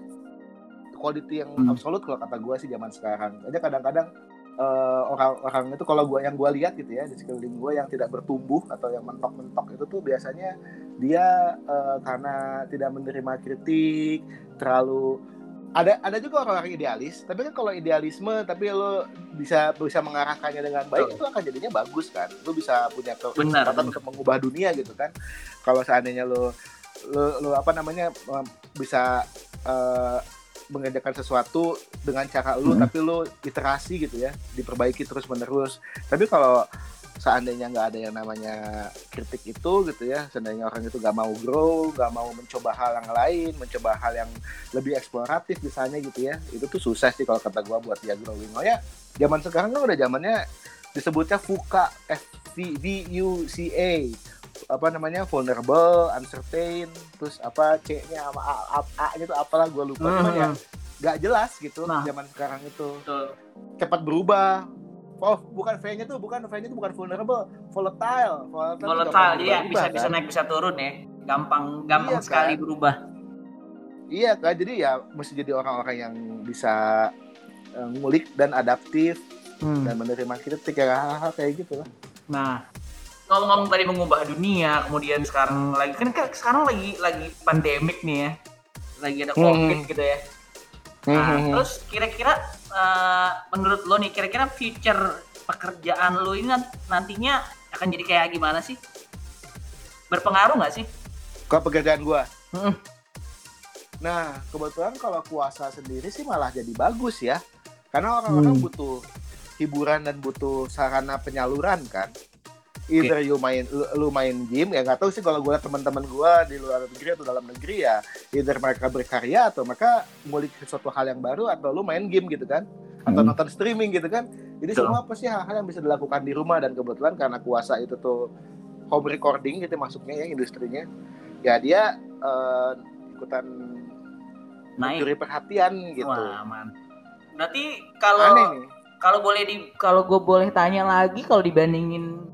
quality yang Hmm. absolut kalau kata gue sih zaman sekarang. Aja kadang-kadang eh, orang-orang itu kalau gua yang gue lihat gitu ya di sekeliling gue yang tidak bertumbuh atau yang mentok-mentok itu tuh biasanya dia eh, karena tidak menerima kritik terlalu ada ada juga orang-orang idealis tapi kan kalau idealisme tapi lo bisa bisa mengarahkannya dengan baik itu akan jadinya bagus kan. Lo bisa punya kesempatan untuk mengubah dunia gitu kan. Kalau seandainya lo lo, lo apa namanya em, bisa eh, mengerjakan sesuatu dengan cara lo Hmm. tapi lo iterasi gitu ya diperbaiki terus menerus. Tapi kalau seandainya nggak ada yang namanya kritik itu gitu ya seandainya orang itu nggak mau grow nggak mau mencoba hal yang lain mencoba hal yang lebih eksploratif misalnya gitu ya itu tuh susah sih kalau kata gua buat dia growing. Oh ya zaman sekarang kan udah zamannya disebutnya VUCA F V U C A apa namanya vulnerable uncertain terus apa C nya sama A, A, A nya tuh apalah gua lupa cuman ya Hmm, nggak jelas gitu Nah. zaman sekarang itu betul. cepat berubah Oh, bukan V-nya tuh bukan V-nya tuh bukan vulnerable, volatile. Volatile, Volatile, iya berubah, bisa bisa kan? naik bisa turun ya. Gampang gampang Iya, sekali kan? berubah. Iya kan, jadi ya mesti jadi orang-orang yang bisa eh, ngulik dan adaptif Hmm. dan menerima kritik ya hal-hal kayak gitu lah. Nah, ngomong-ngomong tadi mengubah dunia, kemudian sekarang lagi kan sekarang lagi lagi pandemik nih ya, lagi ada Hmm. covid gitu ya. Nah, terus kira-kira eh, menurut lo nih, kira-kira future pekerjaan lu ini nan- nantinya akan jadi kayak gimana sih? Berpengaruh nggak sih? ke pekerjaan gua Mm-mm. Nah, kebetulan kalau puasa sendiri sih malah jadi bagus ya. Karena orang-orang Hmm. butuh hiburan dan butuh sarana penyaluran kan. Either you main lu, lu main game ya nggak tahu sih kalau gue teman-teman gue di luar negeri atau dalam negeri ya either mereka berkarya atau mereka ngulik sesuatu hal yang baru atau lu main game gitu kan atau Hmm. nonton streaming gitu kan jadi Betul. semua apa sih hal-hal yang bisa dilakukan di rumah dan kebetulan karena puasa itu tuh home recording gitu masuknya ya industrinya ya dia eh, ikutan Naik. mencuri perhatian gitu. Wah, aman. Berarti kalau kalau boleh di kalau gue boleh tanya lagi kalau dibandingin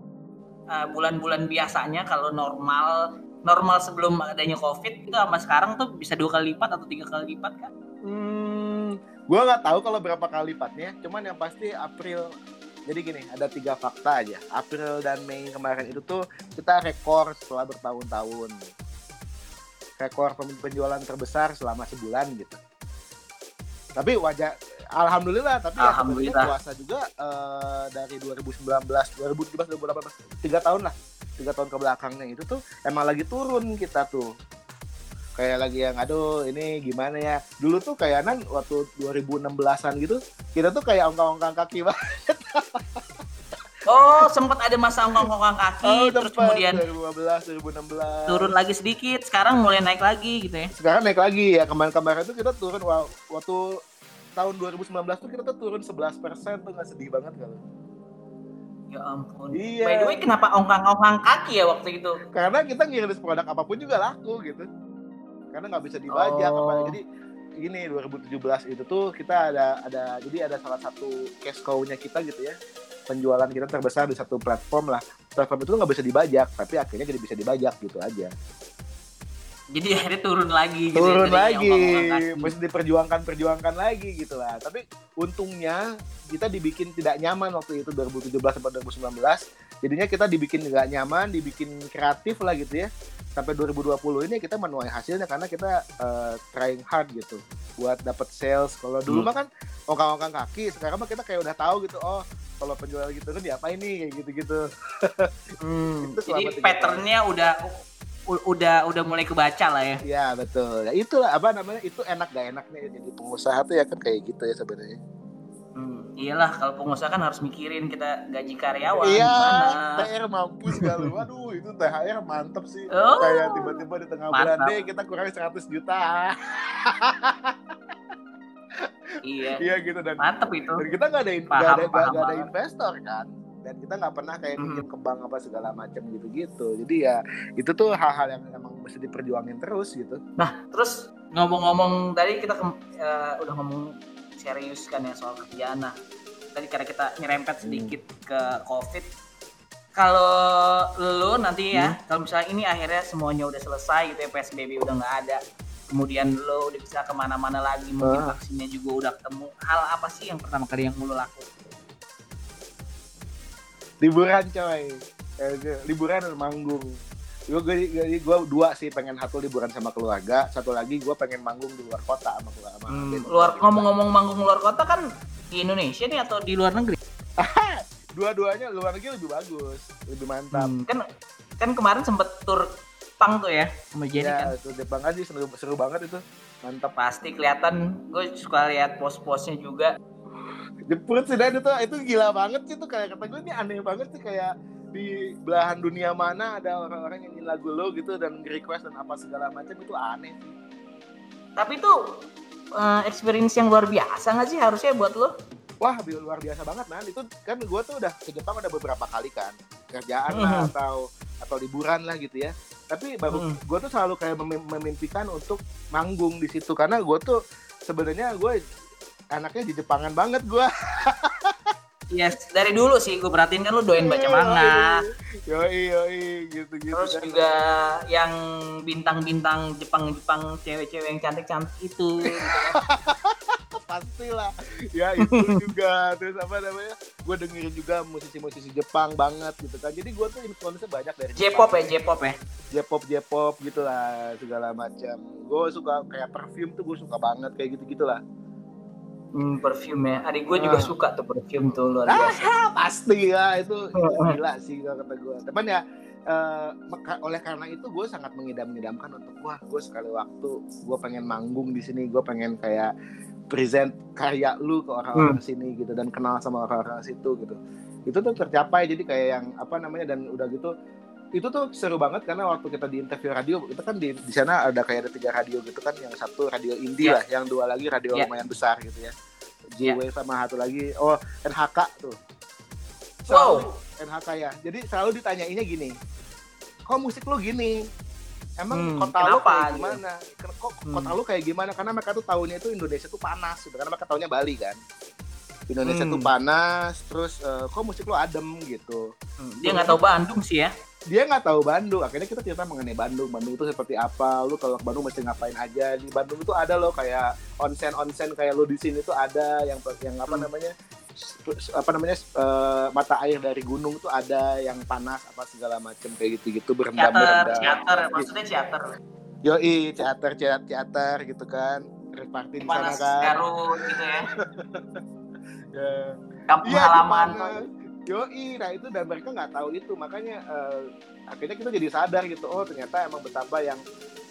uh, bulan-bulan biasanya kalau normal normal sebelum adanya covid itu sama sekarang tuh bisa dua kali lipat atau tiga kali lipat kan? Hmm, gue nggak tahu kalau berapa kali lipatnya. Cuman yang pasti April. Jadi gini, ada tiga fakta aja. April dan Mei kemarin itu tuh kita rekor setelah bertahun-tahun. Rekor pen- penjualan terbesar selama sebulan gitu. Tapi wajah, alhamdulillah. Tapi ya Alhamdulillah. sebenarnya puasa juga eh, dari 2019, 2017, 2018, tiga tahun lah, tiga tahun ke belakangnya itu tuh emang lagi turun kita tuh kayak lagi yang aduh ini gimana ya dulu tuh kayakan waktu 2016an gitu kita tuh kayak ongkang-ongkang kaki banget Oh, sempat ada masa ongkang-ongkang kaki terus tempat, kemudian 2015 2016 turun lagi sedikit, sekarang mulai naik lagi gitu ya. sekarang naik lagi ya kemarin-kemarin tuh kita turun wa- waktu tahun 2019 tuh kita tuh turun 11 persen tuh nggak sedih banget kalau Ya ampun. Iya. By the way, kenapa ongkang-ongkang kaki ya waktu itu? karena kita ngirimis produk apa pun juga laku gitu karena nggak bisa dibajak Oh. apa jadi gini 2017 itu tuh kita ada ada jadi ada salah satu cash cow-nya kita gitu ya penjualan kita terbesar di satu platform lah platform itu nggak bisa dibajak tapi akhirnya jadi bisa dibajak gitu aja Jadi akhirnya turun lagi gitu turun dari lagi kaki. mesti diperjuangkan perjuangkan lagi gitu lah. Tapi untungnya kita dibikin tidak nyaman waktu itu 2017 sampai 2019 jadinya kita dibikin nggak nyaman dibikin kreatif lah gitu ya. Sampai 2020 ini kita menuai hasilnya karena kita eh, trying hard gitu buat dapat sales. Kalau dulu Hmm. mah kan ongkang-ongkang kaki sekarang mah kita kayak udah tahu gitu oh kalau penjual gitu kan diapain nih? Kayak gitu-gitu. Hmm, Itu jadi patternnya udah udah udah mulai kebaca lah ya. ya betul ya itulah apa namanya itu enak gak enaknya ya jadi pengusaha tuh ya kan kayak gitu ya sebenarnya Hmm, iyalah kalau pengusaha kan harus mikirin kita gaji karyawan Iya, gimana. THR mampus kali. Waduh, itu THR mantep sih. Oh, Kayak tiba-tiba di tengah bulan mantap. deh kita kurang 100 juta. Iya, Iya gitu dan, mantep itu. dan kita nggak ada Paham, nggak ada, paham nggak ada banget. investor kan. Dan kita nggak pernah kayak bikin ke bank apa segala macam gitu-gitu. Jadi ya itu tuh hal-hal yang emang mesti diperjuangin terus gitu. Terus ngomong-ngomong tadi kita ke- eh, udah ngomong serius kan ya soal kerjaan. Nah, tadi karena kita nyerempet sedikit ke COVID. Kalau lu nanti ya, kalau misalnya ini akhirnya semuanya udah selesai gitu ya PSBB udah nggak ada, kemudian lo udah bisa ke mana-mana lagi, mungkin Ah. vaksinnya juga udah ketemu. Hal apa sih yang pertama kali yang lo lakukan? Liburan coy. Eh, liburan dan manggung. Gue gue gue dua sih pengen satu liburan sama keluarga, satu lagi gue pengen manggung di luar kota sama keluarga. sama Hmm, luar ngomong-ngomong manggung luar kota kan di Indonesia nih atau di luar negeri? dua-duanya luar negeri lebih bagus, lebih mantap. Hmm, kan kan kemarin sempet tur pang tuh ya sama Jenny kan. ya, itu Jepang aja seru, seru banget itu. Mantap. Pasti kelihatan gue suka lihat pos-posnya juga. Jeput sih dan itu itu gila banget sih itu kayak kata gue ini aneh banget sih kayak di belahan dunia mana ada orang-orang yang nyanyi lagu lo gitu dan request dan apa segala macam itu aneh sih. Tapi itu eh, experience yang luar biasa nggak sih harusnya buat lo? Wah, luar biasa banget man. Itu kan gue tuh udah ke Jepang udah beberapa kali kan. Kerjaan lah Mhm. atau atau liburan lah gitu ya. Tapi baru Mhm. gue tuh selalu kayak memim- memimpikan untuk manggung di situ karena gue tuh sebenarnya gue anaknya di Jepangan banget gue. Yes, dari dulu sih gue perhatiin kan lo doain baca manga. Yoi yoi gitu gitu. Terus juga yang bintang-bintang Jepang-Jepang cewek-cewek yang cantik-cantik itu. gitu kan. pastilah ya itu juga terus apa namanya gue dengerin juga musisi-musisi Jepang banget gitu kan jadi gue tuh influence banyak dari J-pop ya. J-pop ya. J-pop J-pop gitu lah segala macam gue suka kayak perfume tuh gue suka banget kayak gitu gitulah Hmm, perfume ya. Adik gue juga Ah. suka tuh perfume tuh luar biasa. Ah, pasti ya itu, gila sih kalau kata gue. Teman ya maka- oleh karena itu gue sangat mengidam-idamkan untuk wah gue sekali waktu gue pengen manggung di sini gue pengen kayak present karya lu ke orang-orang sini gitu dan kenal sama orang-orang situ gitu itu tuh tercapai jadi kayak yang apa namanya dan udah gitu itu tuh seru banget karena waktu kita di interview radio itu kan di di sana ada kayak ada tiga radio gitu kan yang satu radio indie Iya. lah yang dua lagi radio Iya. lumayan besar gitu ya Iya. J-Wave sama satu lagi oh NHK tuh Wow. NHK ya jadi selalu ditanyainnya gini kok musik lu gini emang Hmm, kota lu kayak gitu? gimana kok Hmm. kota lu kayak gimana karena mereka tuh tahunya itu Indonesia tuh panas gitu karena mereka tahunya Bali kan Indonesia Hmm. tuh panas terus eh, kok musik lu adem gitu Hmm, Dia nggak tahu Bandung sih ya. Dia nggak tahu Bandung akhirnya kita cerita mengenai Bandung Bandung itu seperti apa lu kalau ke Bandung mesti ngapain aja di Bandung itu ada loh kayak onsen onsen kayak lu di sini tuh ada yang yang apa Hmm. namanya apa namanya eh, mata air dari gunung tuh ada yang panas apa segala macem kayak gitu gitu berendam Teater, berendam teater, maksudnya teater. yoi teater teater teater gitu kan reparti di sana kan Garut gitu ya. Ya. Kampung Iya, halaman. Yoi, nah itu dan mereka nggak tahu itu makanya eh, akhirnya kita jadi sadar gitu oh ternyata emang betapa yang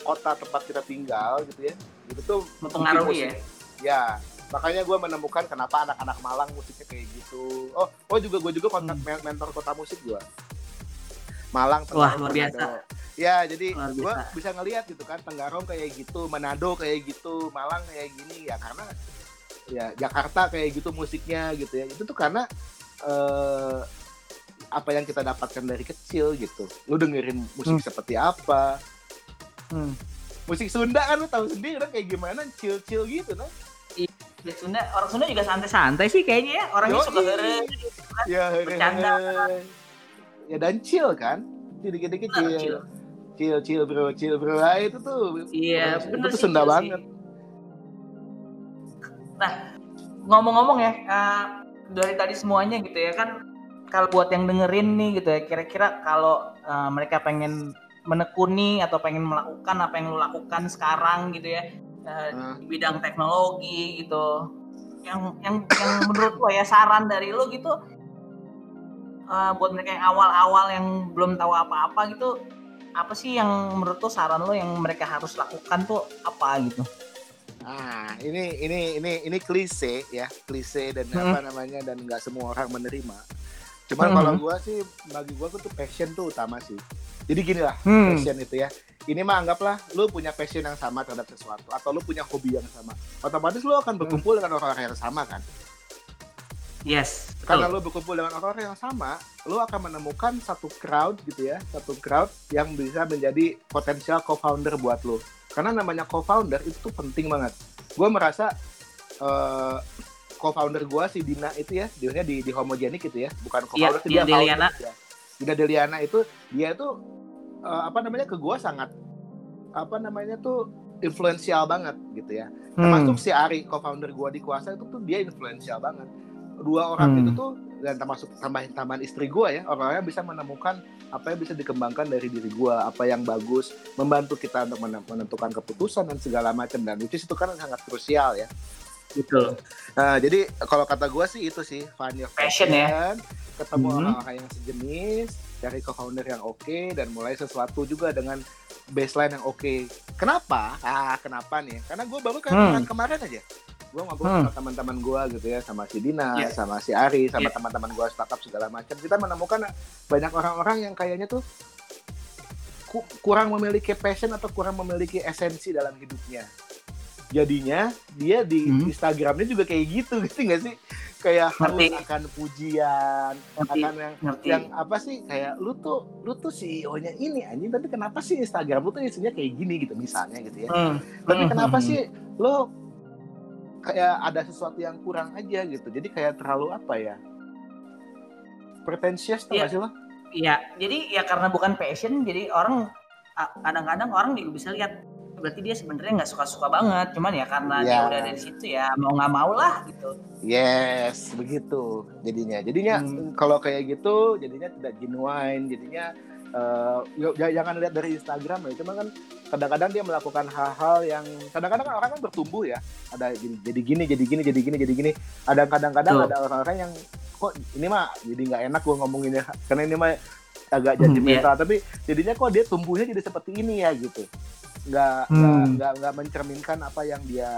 kota tempat kita tinggal gitu ya itu tuh Mempengaruhi ya. ya makanya gue menemukan kenapa anak-anak Malang musiknya kayak gitu oh oh juga gue juga kontak men- mentor kota musik gue Malang Hmm. Wah, Tenggarong, luar biasa. Manado. ya jadi gue bisa ngelihat gitu kan Tenggarong kayak gitu Manado kayak gitu Malang kayak gini ya karena ya Jakarta kayak gitu musiknya gitu ya itu tuh karena eh, apa yang kita dapatkan dari kecil gitu lu dengerin musik Hmm. seperti apa Hmm. musik Sunda kan lu tahu sendiri kan kayak gimana chill chill gitu nah Sunda, orang Sunda juga santai-santai sih kayaknya ya. Orangnya Yoi. suka heureuy. ya Bercanda. ya dan chill kan dikit dikit Bener, chill chill. chill chill bro chill bro ah, itu tuh Iya, itu bener tuh sih, Sunda chill banget sih. Ngomong-ngomong ya, eh, dari tadi semuanya gitu ya kan, kalau buat yang dengerin nih gitu ya, kira-kira kalau eh, mereka pengen menekuni atau pengen melakukan apa yang lu lakukan sekarang gitu ya, eh, Ah. di bidang teknologi gitu, yang yang yang menurut lo ya saran dari lo gitu, eh, buat mereka yang awal-awal yang belum tahu apa-apa gitu, apa sih yang menurut lo saran lo yang mereka harus lakukan tuh apa gitu? Ah, ini ini ini ini klise ya, klise dan Hmm. apa namanya dan nggak semua orang menerima. Cuman Hmm. kalau gua sih bagi gua tuh passion tuh utama sih. Jadi gini lah, Hmm. passion itu ya. Ini mah anggaplah lu punya passion yang sama terhadap sesuatu atau lu punya hobi yang sama. Otomatis lu akan berkumpul dengan orang-orang yang sama kan. Yes, Karena betul. lu berkumpul dengan orang-orang yang sama, lu akan menemukan satu crowd gitu ya, satu crowd yang bisa menjadi potensial co-founder buat lu. Karena namanya co-founder itu tuh penting banget. Gue merasa eh, co-founder gue si Dina itu ya, dia di di homogenik gitu ya, bukan co-founder, Iya, Dina Deliana. ya. Dina Deliana itu dia tuh eh, apa namanya ke gue sangat apa namanya tuh influensial banget gitu ya termasuk Hmm. si Ari co-founder gua di kuasa itu tuh dia influensial banget dua orang Hmm. itu tuh dan termasuk tambahin tambahan istri gua ya orang-orang bisa menemukan apa yang bisa dikembangkan dari diri gua apa yang bagus membantu kita untuk men- menentukan keputusan dan segala macam dan is itu kan sangat krusial ya Betul. nah jadi kalau kata gua sih itu sih find your Passion ya. ketemu Hmm. orang-orang yang sejenis cari co-founder yang oke dan mulai sesuatu juga dengan baseline yang oke kenapa ah kenapa nih karena gue baru kan Hmm. kemarin aja gue ngobrol Hmm. sama teman-teman gue gitu ya sama si Dina Yeah. sama si Ari sama Yeah. teman-teman gue startup segala macam kita menemukan banyak orang-orang yang kayaknya tuh ku- kurang memiliki passion atau kurang memiliki esensi dalam hidupnya jadinya dia di Hmm. Instagramnya juga kayak gitu gitu nggak sih kayak harus Ngerti. akan pujian Ngerti. akan yang Ngerti. yang apa sih kayak lu tuh lu tuh CEO-nya ini anjing tapi kenapa sih Instagram lu tuh isinya kayak gini gitu misalnya gitu ya Hmm. tapi Hmm, kenapa hmm, sih lo kayak ada sesuatu yang kurang aja gitu jadi kayak terlalu apa ya pretentious Iya. gak sih lo Iya, jadi ya karena bukan passion, jadi orang kadang-kadang orang juga bisa lihat berarti dia sebenarnya nggak suka-suka banget, cuman ya karena dia Iya. udah dari situ ya mau nggak mau lah gitu. yes begitu jadinya jadinya Hmm. kalau kayak gitu jadinya tidak genuine jadinya uh, jangan lihat dari Instagram ya cuma kan kadang-kadang dia melakukan hal-hal yang kadang-kadang kan orang kan bertumbuh ya ada jadi, jadi gini jadi gini jadi gini jadi gini ada kadang-kadang ada orang-orang yang kok ini mah jadi nggak enak gue ngomonginnya karena ini mah agak jadi hmm, mental yeah. tapi jadinya kok dia tumbuhnya jadi seperti ini ya gitu nggak hmm. nggak nggak mencerminkan apa yang dia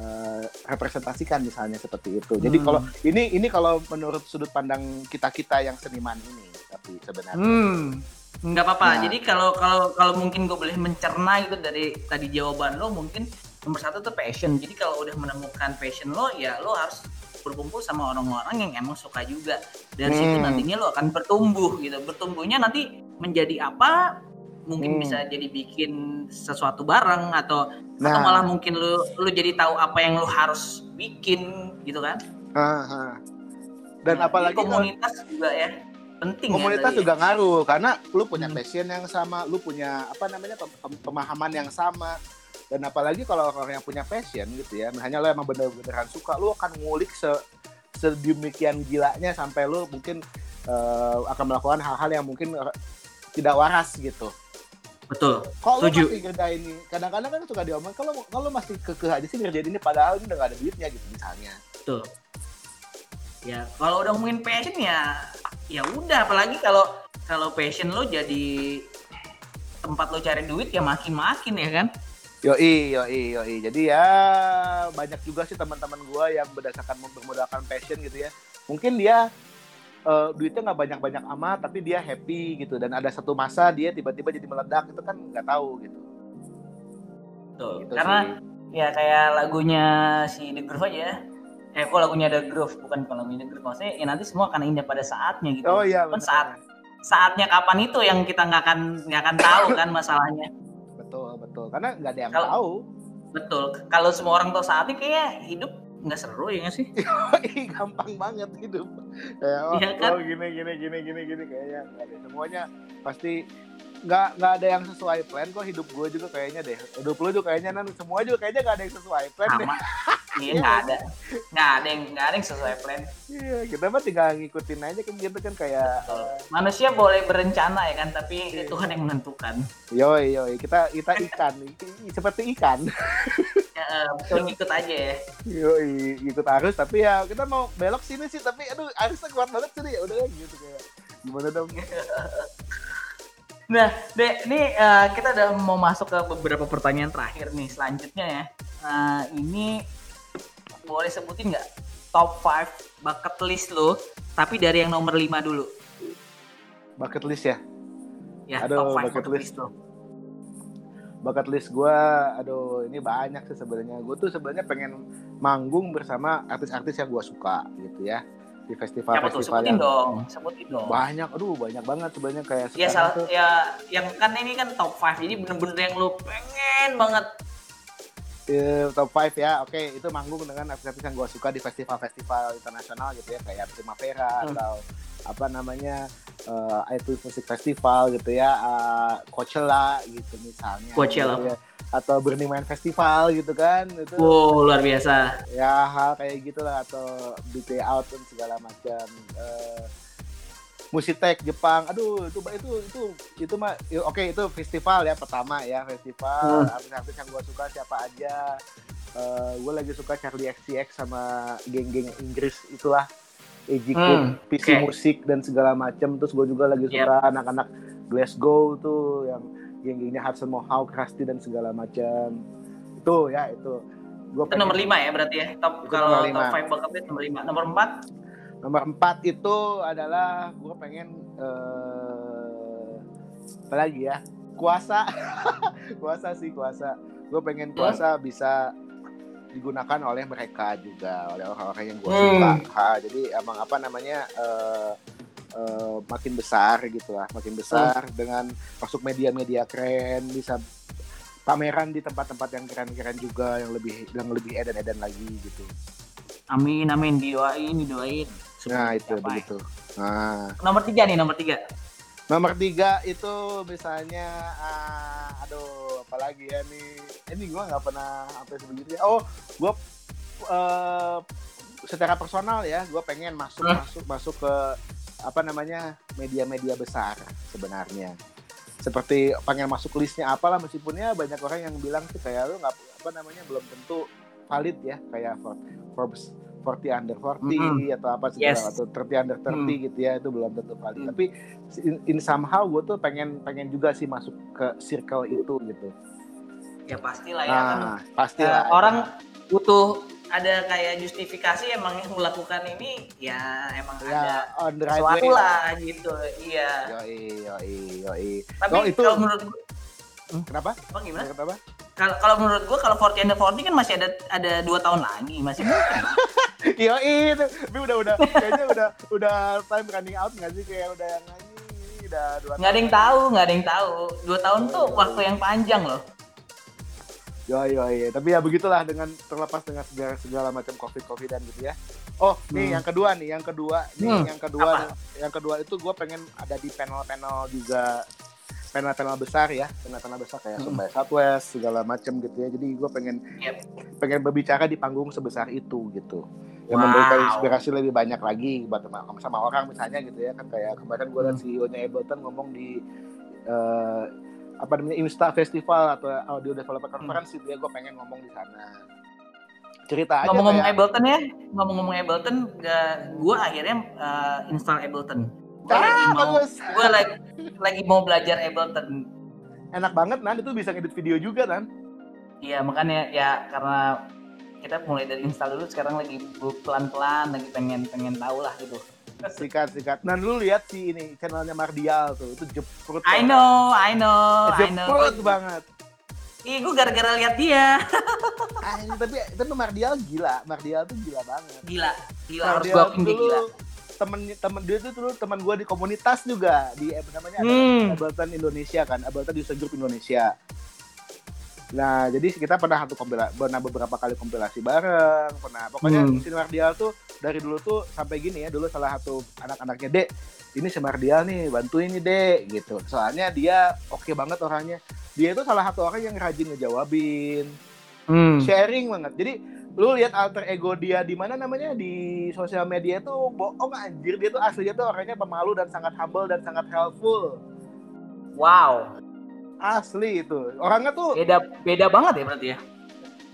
uh, representasikan misalnya seperti itu. Jadi hmm. kalau ini ini kalau menurut sudut pandang kita kita yang seniman ini, tapi sebenarnya. Hmm. Nggak apa-apa. Nah. Jadi kalau kalau kalau mungkin gue boleh mencerna itu dari tadi jawaban lo mungkin nomor satu tuh passion. Jadi kalau udah menemukan passion lo ya lo harus berkumpul sama orang-orang yang emang suka juga. Dan hmm. situ nantinya lo akan bertumbuh gitu. Bertumbuhnya nanti menjadi apa mungkin hmm. bisa jadi bikin sesuatu bareng atau nah. atau malah mungkin lu lu jadi tahu apa yang lu harus bikin gitu kan uh, dan nah, apalagi komunitas kan, juga ya penting ya komunitas ya, juga ya. ngaruh karena lu punya hmm. passion yang sama lu punya apa namanya pemahaman yang sama dan apalagi kalau orang yang punya passion gitu ya hanya lo emang bener-beneran suka lu akan ngulik se sedemikian gilanya sampai lu mungkin uh, akan melakukan hal-hal yang mungkin tidak waras gitu Betul. Kalau masih ngerjain ini, kadang-kadang kan suka diomong kalau kalau masih kekeh aja sih ngerjain ini padahal ini udah gak ada duitnya gitu misalnya. Betul. Ya, kalau udah ngomongin passion ya ya udah apalagi kalau kalau passion lo jadi tempat lo cari duit ya makin-makin ya kan? Yoi, yoi, yoi. Jadi ya banyak juga sih teman-teman gua yang berdasarkan bermodalkan passion gitu ya. Mungkin dia uh, duitnya nggak banyak-banyak amat tapi dia happy gitu dan ada satu masa dia tiba-tiba jadi meledak itu kan nggak tahu gitu. Tuh, gitu karena sih. ya kayak lagunya si The Groove aja. Eh kok lagunya The Groove bukan kalau lagunya The Groove maksudnya ya nanti semua akan indah pada saatnya gitu. Oh iya. Kan saat saatnya kapan itu yang kita nggak akan nggak akan tahu kan masalahnya. Betul betul karena nggak ada yang kalo, tahu. Betul. Kalau semua orang tahu saatnya kayak hidup nggak seru ya nggak sih? gampang banget hidup. Kayak oh, ya kan? oh gini gini gini gini gini kayaknya semuanya pasti nggak nggak ada yang sesuai plan kok hidup gue juga kayaknya deh. Hidup lu juga kayaknya nan semua juga kayaknya nggak ada yang sesuai plan Sama. deh. iya nggak ada. Nggak ada yang nggak ada yang sesuai plan. Iya kita mah tinggal ngikutin aja kan gitu kan kayak uh, manusia boleh berencana ya kan tapi iya. Tuhan yang menentukan. Yoi yoi. Kita kita ikan. Seperti ikan. Ya, betul ngikut aja ya. Yoi ikut arus. Tapi ya kita mau belok sini sih. Tapi aduh arusnya kuat banget sih ya udah gitu kayak. Gimana dong Nah, Dek, ini uh, kita udah mau masuk ke beberapa pertanyaan terakhir nih. Selanjutnya ya, uh, ini boleh sebutin nggak top 5 bucket list lo, tapi dari yang nomor 5 dulu. Bucket list ya? Ya, aduh, top 5 bucket, bucket list lo. Bucket list gue, aduh ini banyak sih sebenarnya. Gue tuh sebenarnya pengen manggung bersama artis-artis yang gue suka gitu ya di festival-festival yang dong, sebutin dong. Banyak, aduh banyak banget sebenarnya kayak ya, salah, tuh. ya yang kan ini kan top 5 jadi bener-bener yang lu pengen banget uh, top 5 ya oke okay, itu manggung dengan artis-artis yang gue suka di festival-festival internasional gitu ya kayak Primavera hmm. atau apa namanya uh, itu musik festival gitu ya uh, Coachella gitu misalnya Coachella gitu ya. Atau Burning Man Festival gitu kan itu wow luar biasa ya hal kayak gitulah atau BT Out dan segala macam uh, Musitek Jepang. Aduh, itu itu itu itu mah oke okay, itu festival ya pertama ya, festival hmm. artis-artis yang gue suka siapa aja. Uh, eh, gue lagi suka Charlie XCX sama geng-geng Inggris itulah Eji hmm, PC okay. musik dan segala macam. Terus gue juga lagi suka yep. anak-anak Glasgow tuh yang geng-gengnya Hudson Mohawk, Krusty dan segala macam. Itu ya itu. Gua itu nomor lima ya berarti ya. Top kalau top 5 bucket list nomor lima. Nomor empat nomor empat itu adalah gue pengen uh, apa lagi ya kuasa kuasa sih kuasa gue pengen hmm? kuasa hmm? bisa digunakan oleh mereka juga oleh orang-orang yang gue hmm. suka ha, jadi emang apa namanya uh, uh, makin besar gitu lah makin besar hmm. dengan masuk media-media keren bisa pameran di tempat-tempat yang keren-keren juga yang lebih yang lebih edan-edan lagi gitu Amin, amin. Didoain, didoain. Nah, itu Siapa begitu. Nah. Nomor tiga nih, nomor tiga. Nomor tiga itu misalnya, uh, aduh, apalagi ya nih. Ini gue nggak pernah sampai sebegitunya. Oh, gue uh, secara personal ya, gue pengen masuk, hmm. masuk, masuk ke apa namanya media-media besar sebenarnya seperti pengen masuk listnya apalah meskipun ya banyak orang yang bilang sih kayak lu nggak apa namanya belum tentu valid ya kayak Forbes 40 under 40 Mm-mm. atau apa segala Yes. atau 30 under 30 Mm. gitu ya itu belum tentu valid Mm. tapi in, in somehow gue tuh pengen pengen juga sih masuk ke circle itu gitu Ya pastilah ya kan. nah pasti Eh, lah orang butuh ada kayak justifikasi emang yang melakukan ini ya emang ada ya on the right sesuatu way lah gitu. Iya. yoi yoi yoi Tapi Oh, itu- kalau menurut gua, kenapa apa gimana? kenapa Kalau kalau menurut gua kalau 40 under 40 kan masih ada ada dua tahun lagi, masih mungkin. Iya itu, tapi udah udah kayaknya udah udah time running out nggak sih kayak udah yang ini udah dua nggak ada yang tahu, nggak ada yang tahu. Dua tahun Oh, tuh waktu yang panjang loh. Yo yo yo, tapi ya begitulah dengan terlepas dengan segala segala macam covid covidan gitu ya. Oh nih Hmm. yang kedua nih, yang kedua nih, Hmm, yang kedua, apa? nih, yang kedua itu gue pengen ada di panel-panel juga panel-panel besar ya, panel-panel besar kayak Hmm. Surabaya Southwest segala macam gitu ya. Jadi gue pengen Yep. pengen berbicara di panggung sebesar itu gitu. Yang Wow. memberikan inspirasi lebih banyak lagi buat sama, sama orang misalnya gitu ya kan kayak kemarin gue liat Hmm. CEO-nya Ableton ngomong di eh, apa namanya Insta Festival atau Audio Developer Conference gitu ya gue pengen ngomong di sana cerita aja Ngomong-ngomong kayak Ableton ya, ngomong-ngomong Ableton, gua akhirnya uh, install Ableton. Lagi ah, mau, gua lagi lagi mau belajar Ableton. enak banget nan itu bisa ngedit video juga kan Iya makanya ya karena kita mulai dari install dulu sekarang lagi pelan-pelan lagi pengen pengen tahu lah gitu. Sikat sikat nan lu lihat si ini channelnya Mardial tuh itu jeprut I banget. know, I know, I know. jeprut banget Ih, gue gara-gara lihat dia. ah, tapi tapi Mardial gila Mardial tuh gila banget Gila, gila harus Mardial gue dia dulu gila. temen temen dia tuh dulu teman gue di komunitas juga di apa namanya Hmm. Ableton Indonesia kan Ableton User Group Indonesia nah jadi kita pernah satu kompilasi pernah beberapa kali kompilasi bareng pernah pokoknya Hmm. si Mardial tuh dari dulu tuh sampai gini ya dulu salah satu anak-anaknya dek ini si Mardial nih bantuin nih dek gitu soalnya dia oke banget orangnya dia itu salah satu orang yang rajin ngejawabin Hmm. sharing banget. Jadi lu lihat alter ego dia di mana namanya di sosial media tuh bohong anjir dia tuh aslinya tuh orangnya pemalu dan sangat humble dan sangat helpful. Wow, Asli itu. Orangnya tuh beda beda banget ya berarti ya.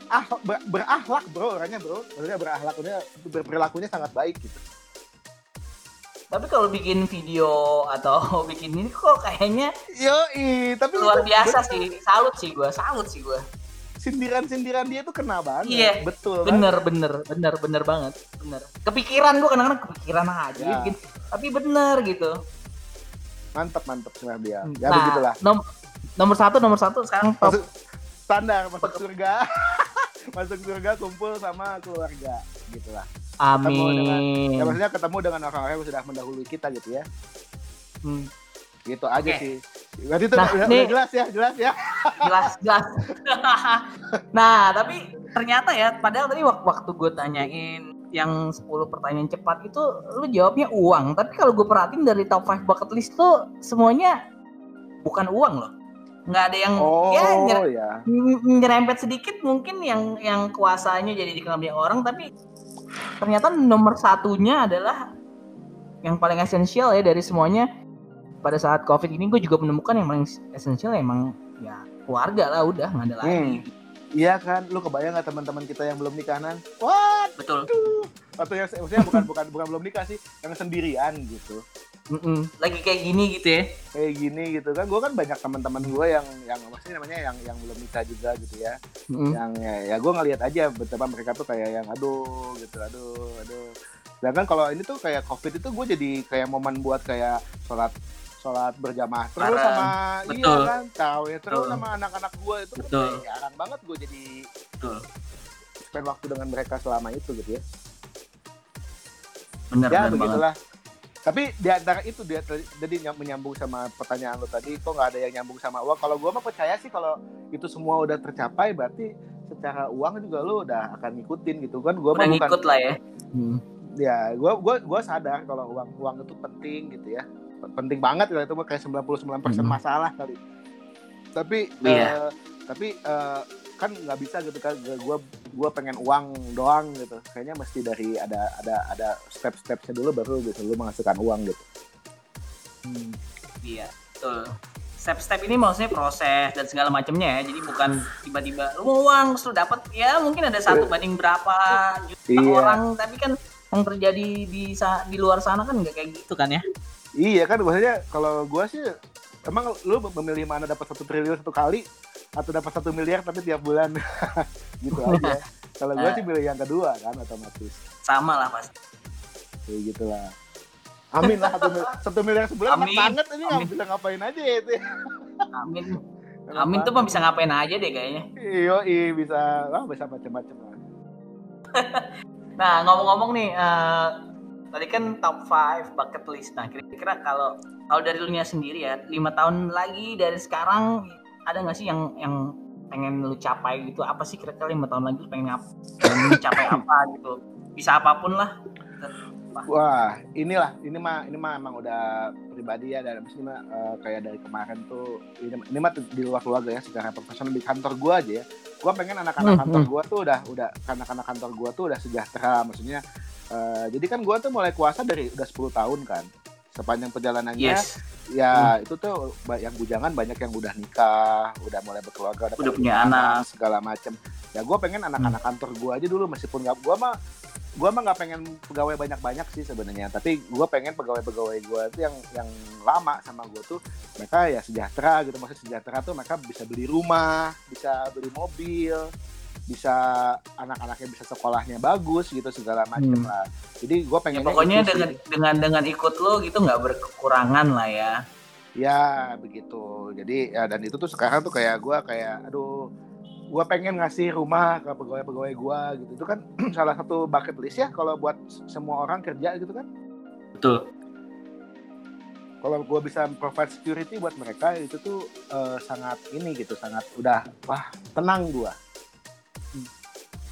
ah, ber- berakhlak bro orangnya bro. Maksudnya berakhlaknya berperilakunya sangat baik gitu. Tapi kalau bikin video atau bikin ini kok kayaknya Yo, tapi luar itu biasa betul. sih. Salut sih gue, salut sih gue. Sindiran-sindiran dia tuh kena banget. Iya, betul. Bener, bener, bener, bener banget. Bener. Kepikiran gue kadang-kadang kepikiran aja Ya. bikin. Tapi bener gitu. Mantap mantap sebenarnya dia. Ya nah, begitulah. nom- nomor satu, nomor satu sekarang top. Masuk standar masuk surga. masuk surga kumpul sama keluarga gitulah. Amin. Ya maksudnya ketemu dengan orang-orang yang sudah mendahului kita gitu ya. Hmm, Gitu aja Oke. sih. Berarti itu Nah, udah, nih- udah jelas ya, jelas ya. jelas, jelas. nah, tapi ternyata ya, padahal tadi wak- waktu gue tanyain yang 10 pertanyaan cepat itu lu jawabnya uang. Tapi kalau gue perhatiin dari top 5 bucket list tuh semuanya bukan uang loh. Nggak ada yang Oh ya nyer- ya. nyerempet sedikit mungkin yang yang kuasanya jadi dikenal banyak orang tapi ternyata nomor satunya adalah yang paling esensial ya dari semuanya pada saat covid ini gue juga menemukan yang paling esensial emang ya keluarga lah udah nggak ada lagi Hmm. Iya kan, lu kebayang nggak teman-teman kita yang belum nikahan? What? betul Atau yang maksudnya bukan bukan bukan belum nikah sih, yang sendirian gitu. Mm-mm. lagi kayak gini gitu ya Kayak gini gitu kan. Gue kan banyak teman-teman gue yang yang maksudnya namanya yang yang belum nikah juga gitu ya. Mm-mm. yang ya, ya gue ngelihat aja betapa mereka tuh kayak yang aduh gitu aduh aduh sedangkan kalau ini tuh kayak covid itu gue jadi kayak momen buat kayak sholat sholat berjamaah terus sama Betul. iya kan tahu ya terus Betul. sama anak-anak gue itu kan Betul. kayak jarang banget gue jadi Betul. spend waktu dengan mereka selama itu gitu ya bener ya bener banget begitulah tapi di antara itu dia jadi nyam- menyambung sama pertanyaan lo tadi kok nggak ada yang nyambung sama uang kalau gue mah percaya sih kalau itu semua udah tercapai berarti secara uang juga lo udah akan ngikutin gitu kan gue mah bukan ngikut lah ya Hmm. ya gua gua gua sadar kalau uang uang itu penting gitu ya penting banget lah itu mah kayak 99% Mhm. masalah kali. Tapi Iya. eh, tapi eh, kan nggak bisa gitu kan gue gue pengen uang doang gitu. Kayaknya mesti dari ada ada ada step stepnya dulu baru gitu lu menghasilkan uang gitu. Hmm, iya betul. Step-step ini maksudnya proses dan segala macamnya ya. Jadi bukan tiba-tiba lu mau uang sudah dapat ya mungkin ada satu iya. banding berapa juta iya. orang. Tapi kan yang terjadi di di luar sana kan nggak kayak gitu kan ya iya kan maksudnya kalau gue sih emang lu memilih mana dapat satu triliun satu kali atau dapat satu miliar tapi tiap bulan gitu aja kalau gue sih pilih yang kedua kan otomatis sama lah pasti kayak gitulah Amin lah satu, mil satu miliar sebulan Amin. banget ini nggak bisa ngapain aja ya itu. Amin. Amin tuh mah bisa ngapain aja deh kayaknya. Iyo, iya bisa, lah bisa macam-macam lah. nah ngomong-ngomong nih, uh, tadi kan top 5 bucket list. Nah kira-kira kalau kalau dari lu nya sendiri ya, lima tahun lagi dari sekarang ada nggak sih yang yang pengen lu capai gitu? Apa sih kira-kira lima tahun lagi pengen, pengen capai apa gitu? Bisa apa pun lah Wah, inilah ini mah ini mah emang udah pribadi ya dan ini mah uh, kayak dari kemarin tuh ini, ini mah di luar keluarga ya secara profesional di kantor gua aja ya. Gua pengen anak-anak hmm, kantor hmm. gua tuh udah udah anak-anak kantor gua tuh udah sejahtera maksudnya uh, jadi kan gua tuh mulai kuasa dari udah 10 tahun kan. Sepanjang perjalanannya yes. ya hmm. itu tuh yang bujangan banyak yang udah nikah, udah mulai berkeluarga, udah, udah punya anak segala macem. Ya gua pengen anak-anak hmm. kantor gua aja dulu meskipun gak gua mah gue mah nggak pengen pegawai banyak-banyak sih sebenarnya tapi gue pengen pegawai-pegawai gue itu yang yang lama sama gue tuh mereka ya sejahtera gitu maksud sejahtera tuh mereka bisa beli rumah bisa beli mobil bisa anak-anaknya bisa sekolahnya bagus gitu segala macam hmm. lah jadi gue pengen ya, pokoknya dengan sih. dengan dengan ikut lo gitu nggak berkekurangan lah ya ya begitu jadi ya dan itu tuh sekarang tuh kayak gue kayak aduh gue pengen ngasih rumah ke pegawai-pegawai gue gitu. Itu kan salah satu bucket list ya kalau buat semua orang kerja gitu kan. Betul. Kalau gue bisa provide security buat mereka itu tuh uh, sangat ini gitu sangat udah wah tenang gue hmm.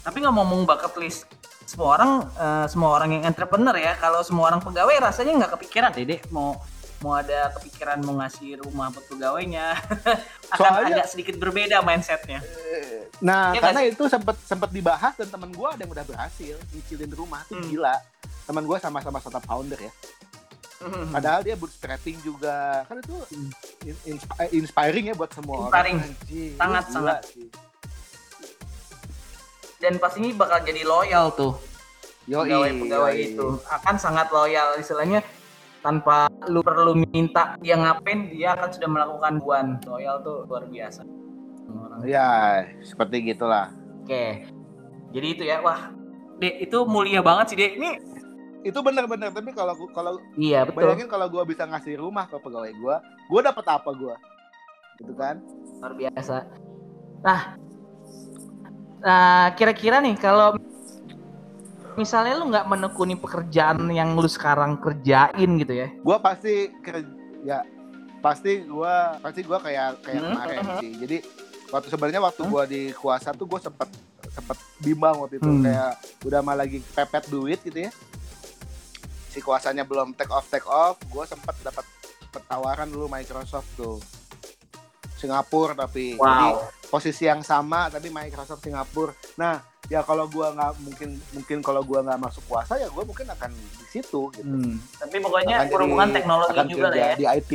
tapi nggak ngomong bucket list semua orang uh, semua orang yang entrepreneur ya kalau semua orang pegawai rasanya nggak kepikiran deh mau mau ada kepikiran mau ngasih rumah buat pegawainya akan Soalnya, agak sedikit berbeda mindsetnya. Nah, ya karena itu sempat sempat dibahas dan teman gue ada yang udah berhasil nyicilin rumah tuh hmm. gila. Teman gue sama-sama startup founder ya. Hmm. Padahal dia bootstrapping juga kan itu hmm. eh, inspiring ya buat semua inspiring. orang. Inspiring, sangat sangat. Sih. Dan pastinya bakal jadi loyal tuh. pegawai-pegawai itu akan sangat loyal istilahnya tanpa lu perlu minta dia ngapain dia akan sudah melakukan buan. Loyal tuh luar biasa. Orang ya seperti gitulah. Oke. Jadi itu ya wah. Dek itu mulia banget sih dek. Ini itu benar-benar tapi kalau kalau iya betul. bayangin kalau gue bisa ngasih rumah ke pegawai gue gue dapat apa gue gitu kan? Luar biasa. Nah nah kira-kira nih kalau misalnya lu nggak menekuni pekerjaan yang lu sekarang kerjain gitu ya gue pasti kerja pasti gue pasti gue kayak kayak hmm? kemarin uh-huh. sih jadi waktu sebenarnya waktu hmm? gue di kuasa tuh gue sempet sempet bimbang waktu itu hmm. kayak udah malah lagi pepet duit gitu ya si kuasanya belum take off take off gue sempet dapat pertawaran dulu Microsoft tuh Singapura tapi wow. jadi posisi yang sama tapi Microsoft Singapura nah ya kalau gua nggak mungkin mungkin kalau gua nggak masuk puasa ya gua mungkin akan di situ gitu. Hmm. Tapi pokoknya berhubungan teknologi akan juga kerja ya. Di IT.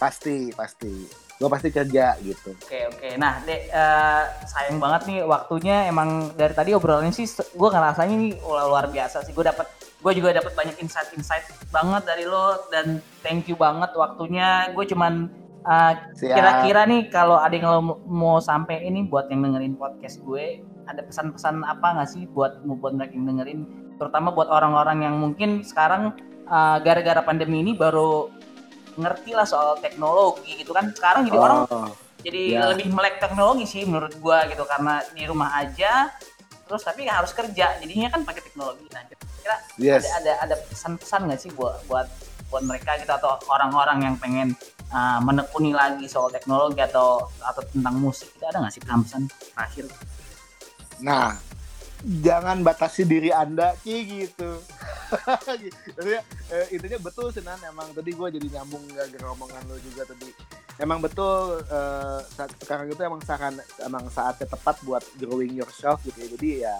Pasti, pasti. Gua pasti kerja gitu. Oke, oke. Nah, Dek, uh, sayang banget nih waktunya emang dari tadi obrolan sih gua ngerasanya ini luar biasa sih. Gua dapat gue juga dapat banyak insight-insight banget dari lo dan thank you banget waktunya. Gue cuman uh, kira-kira nih kalau ada yang lo mau sampai ini buat yang dengerin podcast gue ada pesan-pesan apa nggak sih buat buat mereka yang dengerin? Terutama buat orang-orang yang mungkin sekarang uh, gara-gara pandemi ini baru ngerti lah soal teknologi gitu kan. Sekarang jadi oh, orang jadi yeah. lebih melek teknologi sih menurut gua gitu karena di rumah aja terus tapi harus kerja. Jadinya kan pakai teknologi. Nah kira-kira yes. ada ada ada pesan-pesan nggak sih buat buat buat mereka gitu atau orang-orang yang pengen uh, menekuni lagi soal teknologi atau atau tentang musik? Itu ada nggak sih pesan terakhir Nah, jangan batasi diri anda kayak gitu. Jadi, eh, intinya betul sih nan emang tadi gue jadi nyambung gak omongan lo juga tadi emang betul eh, saat sekarang itu emang saat emang saatnya tepat buat growing yourself gitu ya. Jadi ya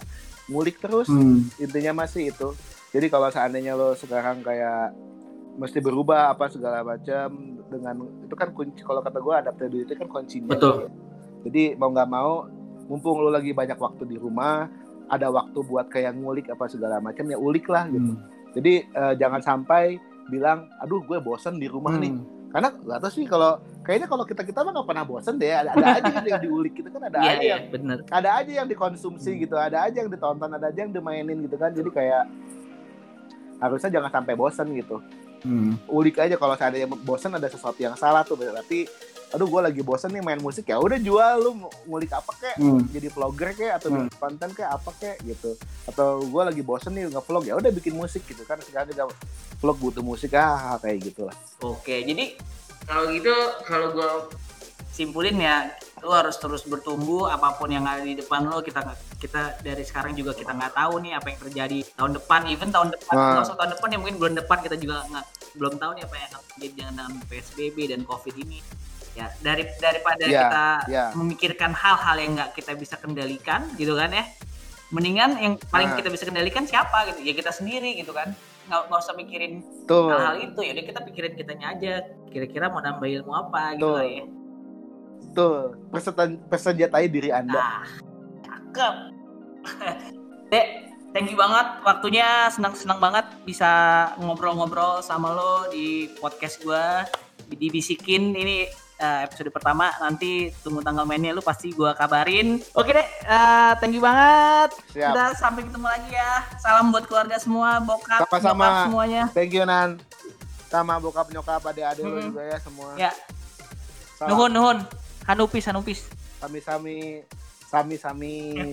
ngulik terus Hmm. intinya masih itu. Jadi kalau seandainya lo sekarang kayak mesti berubah apa segala macam dengan itu kan kunci kalau kata gue adaptability kan kuncinya. Betul. gitu ya. Jadi mau nggak mau mumpung lo lagi banyak waktu di rumah ada waktu buat kayak ngulik apa segala macam ya ulik lah gitu. Hmm. Jadi eh, jangan sampai bilang aduh gue bosen di rumah nih Hmm. karena gak tau sih kalau kayaknya kalau kita kita mah nggak pernah bosen deh ada, ada aja gitu yang diulik gitu kan ada Iya, aja iya, yang bener. ada aja yang dikonsumsi Hmm. gitu ada aja yang ditonton ada aja yang dimainin gitu kan jadi kayak harusnya jangan sampai bosen gitu Hmm. ulik aja kalau seandainya bosen ada sesuatu yang salah tuh berarti aduh gue lagi bosen nih main musik ya udah jual lu mau ngulik apa kek Hmm. jadi vlogger kek atau Hmm. bikin konten kek apa kek gitu atau gue lagi bosen nih nge-vlog ya udah bikin musik gitu kan sekarang juga vlog butuh musik ah kayak gitulah Oke, jadi kalau gitu kalau gue simpulin ya, lu harus terus bertumbuh apa pun yang ada di depan lo kita kita dari sekarang juga kita nggak tahu nih apa yang terjadi tahun depan, even tahun depan Nah. nggak usah tahun depan ya mungkin bulan depan kita juga nggak belum tahu nih apa yang akan terjadi dengan PSBB dan COVID ini. Ya dari daripada Ya, kita ya. memikirkan hal-hal yang nggak kita bisa kendalikan gitu kan ya, mendingan yang paling Nah. kita bisa kendalikan siapa gitu ya kita sendiri gitu kan nggak nggak usah mikirin tuh hal-hal itu ya kita pikirin kitanya aja kira-kira mau nambah ilmu apa gitu Betul. lah ya tuh persenjatai diri anda nah cakep. Dek thank you banget. Waktunya senang senang banget bisa ngobrol-ngobrol sama lo di podcast gua dibisikin ini eh, episode pertama. Nanti tunggu tanggal mainnya lu pasti gua kabarin. Oke deh eh, thank you banget. Siap. Udah sampai ketemu lagi ya. Salam buat keluarga semua bokap Sama-sama. semuanya. Thank you nan. Sama bokap nyokap adik-adik Mm-mm. juga ya semua. Ya. Salam. nuhun nuhun. Hanupis hanupis. Sami sami sami sami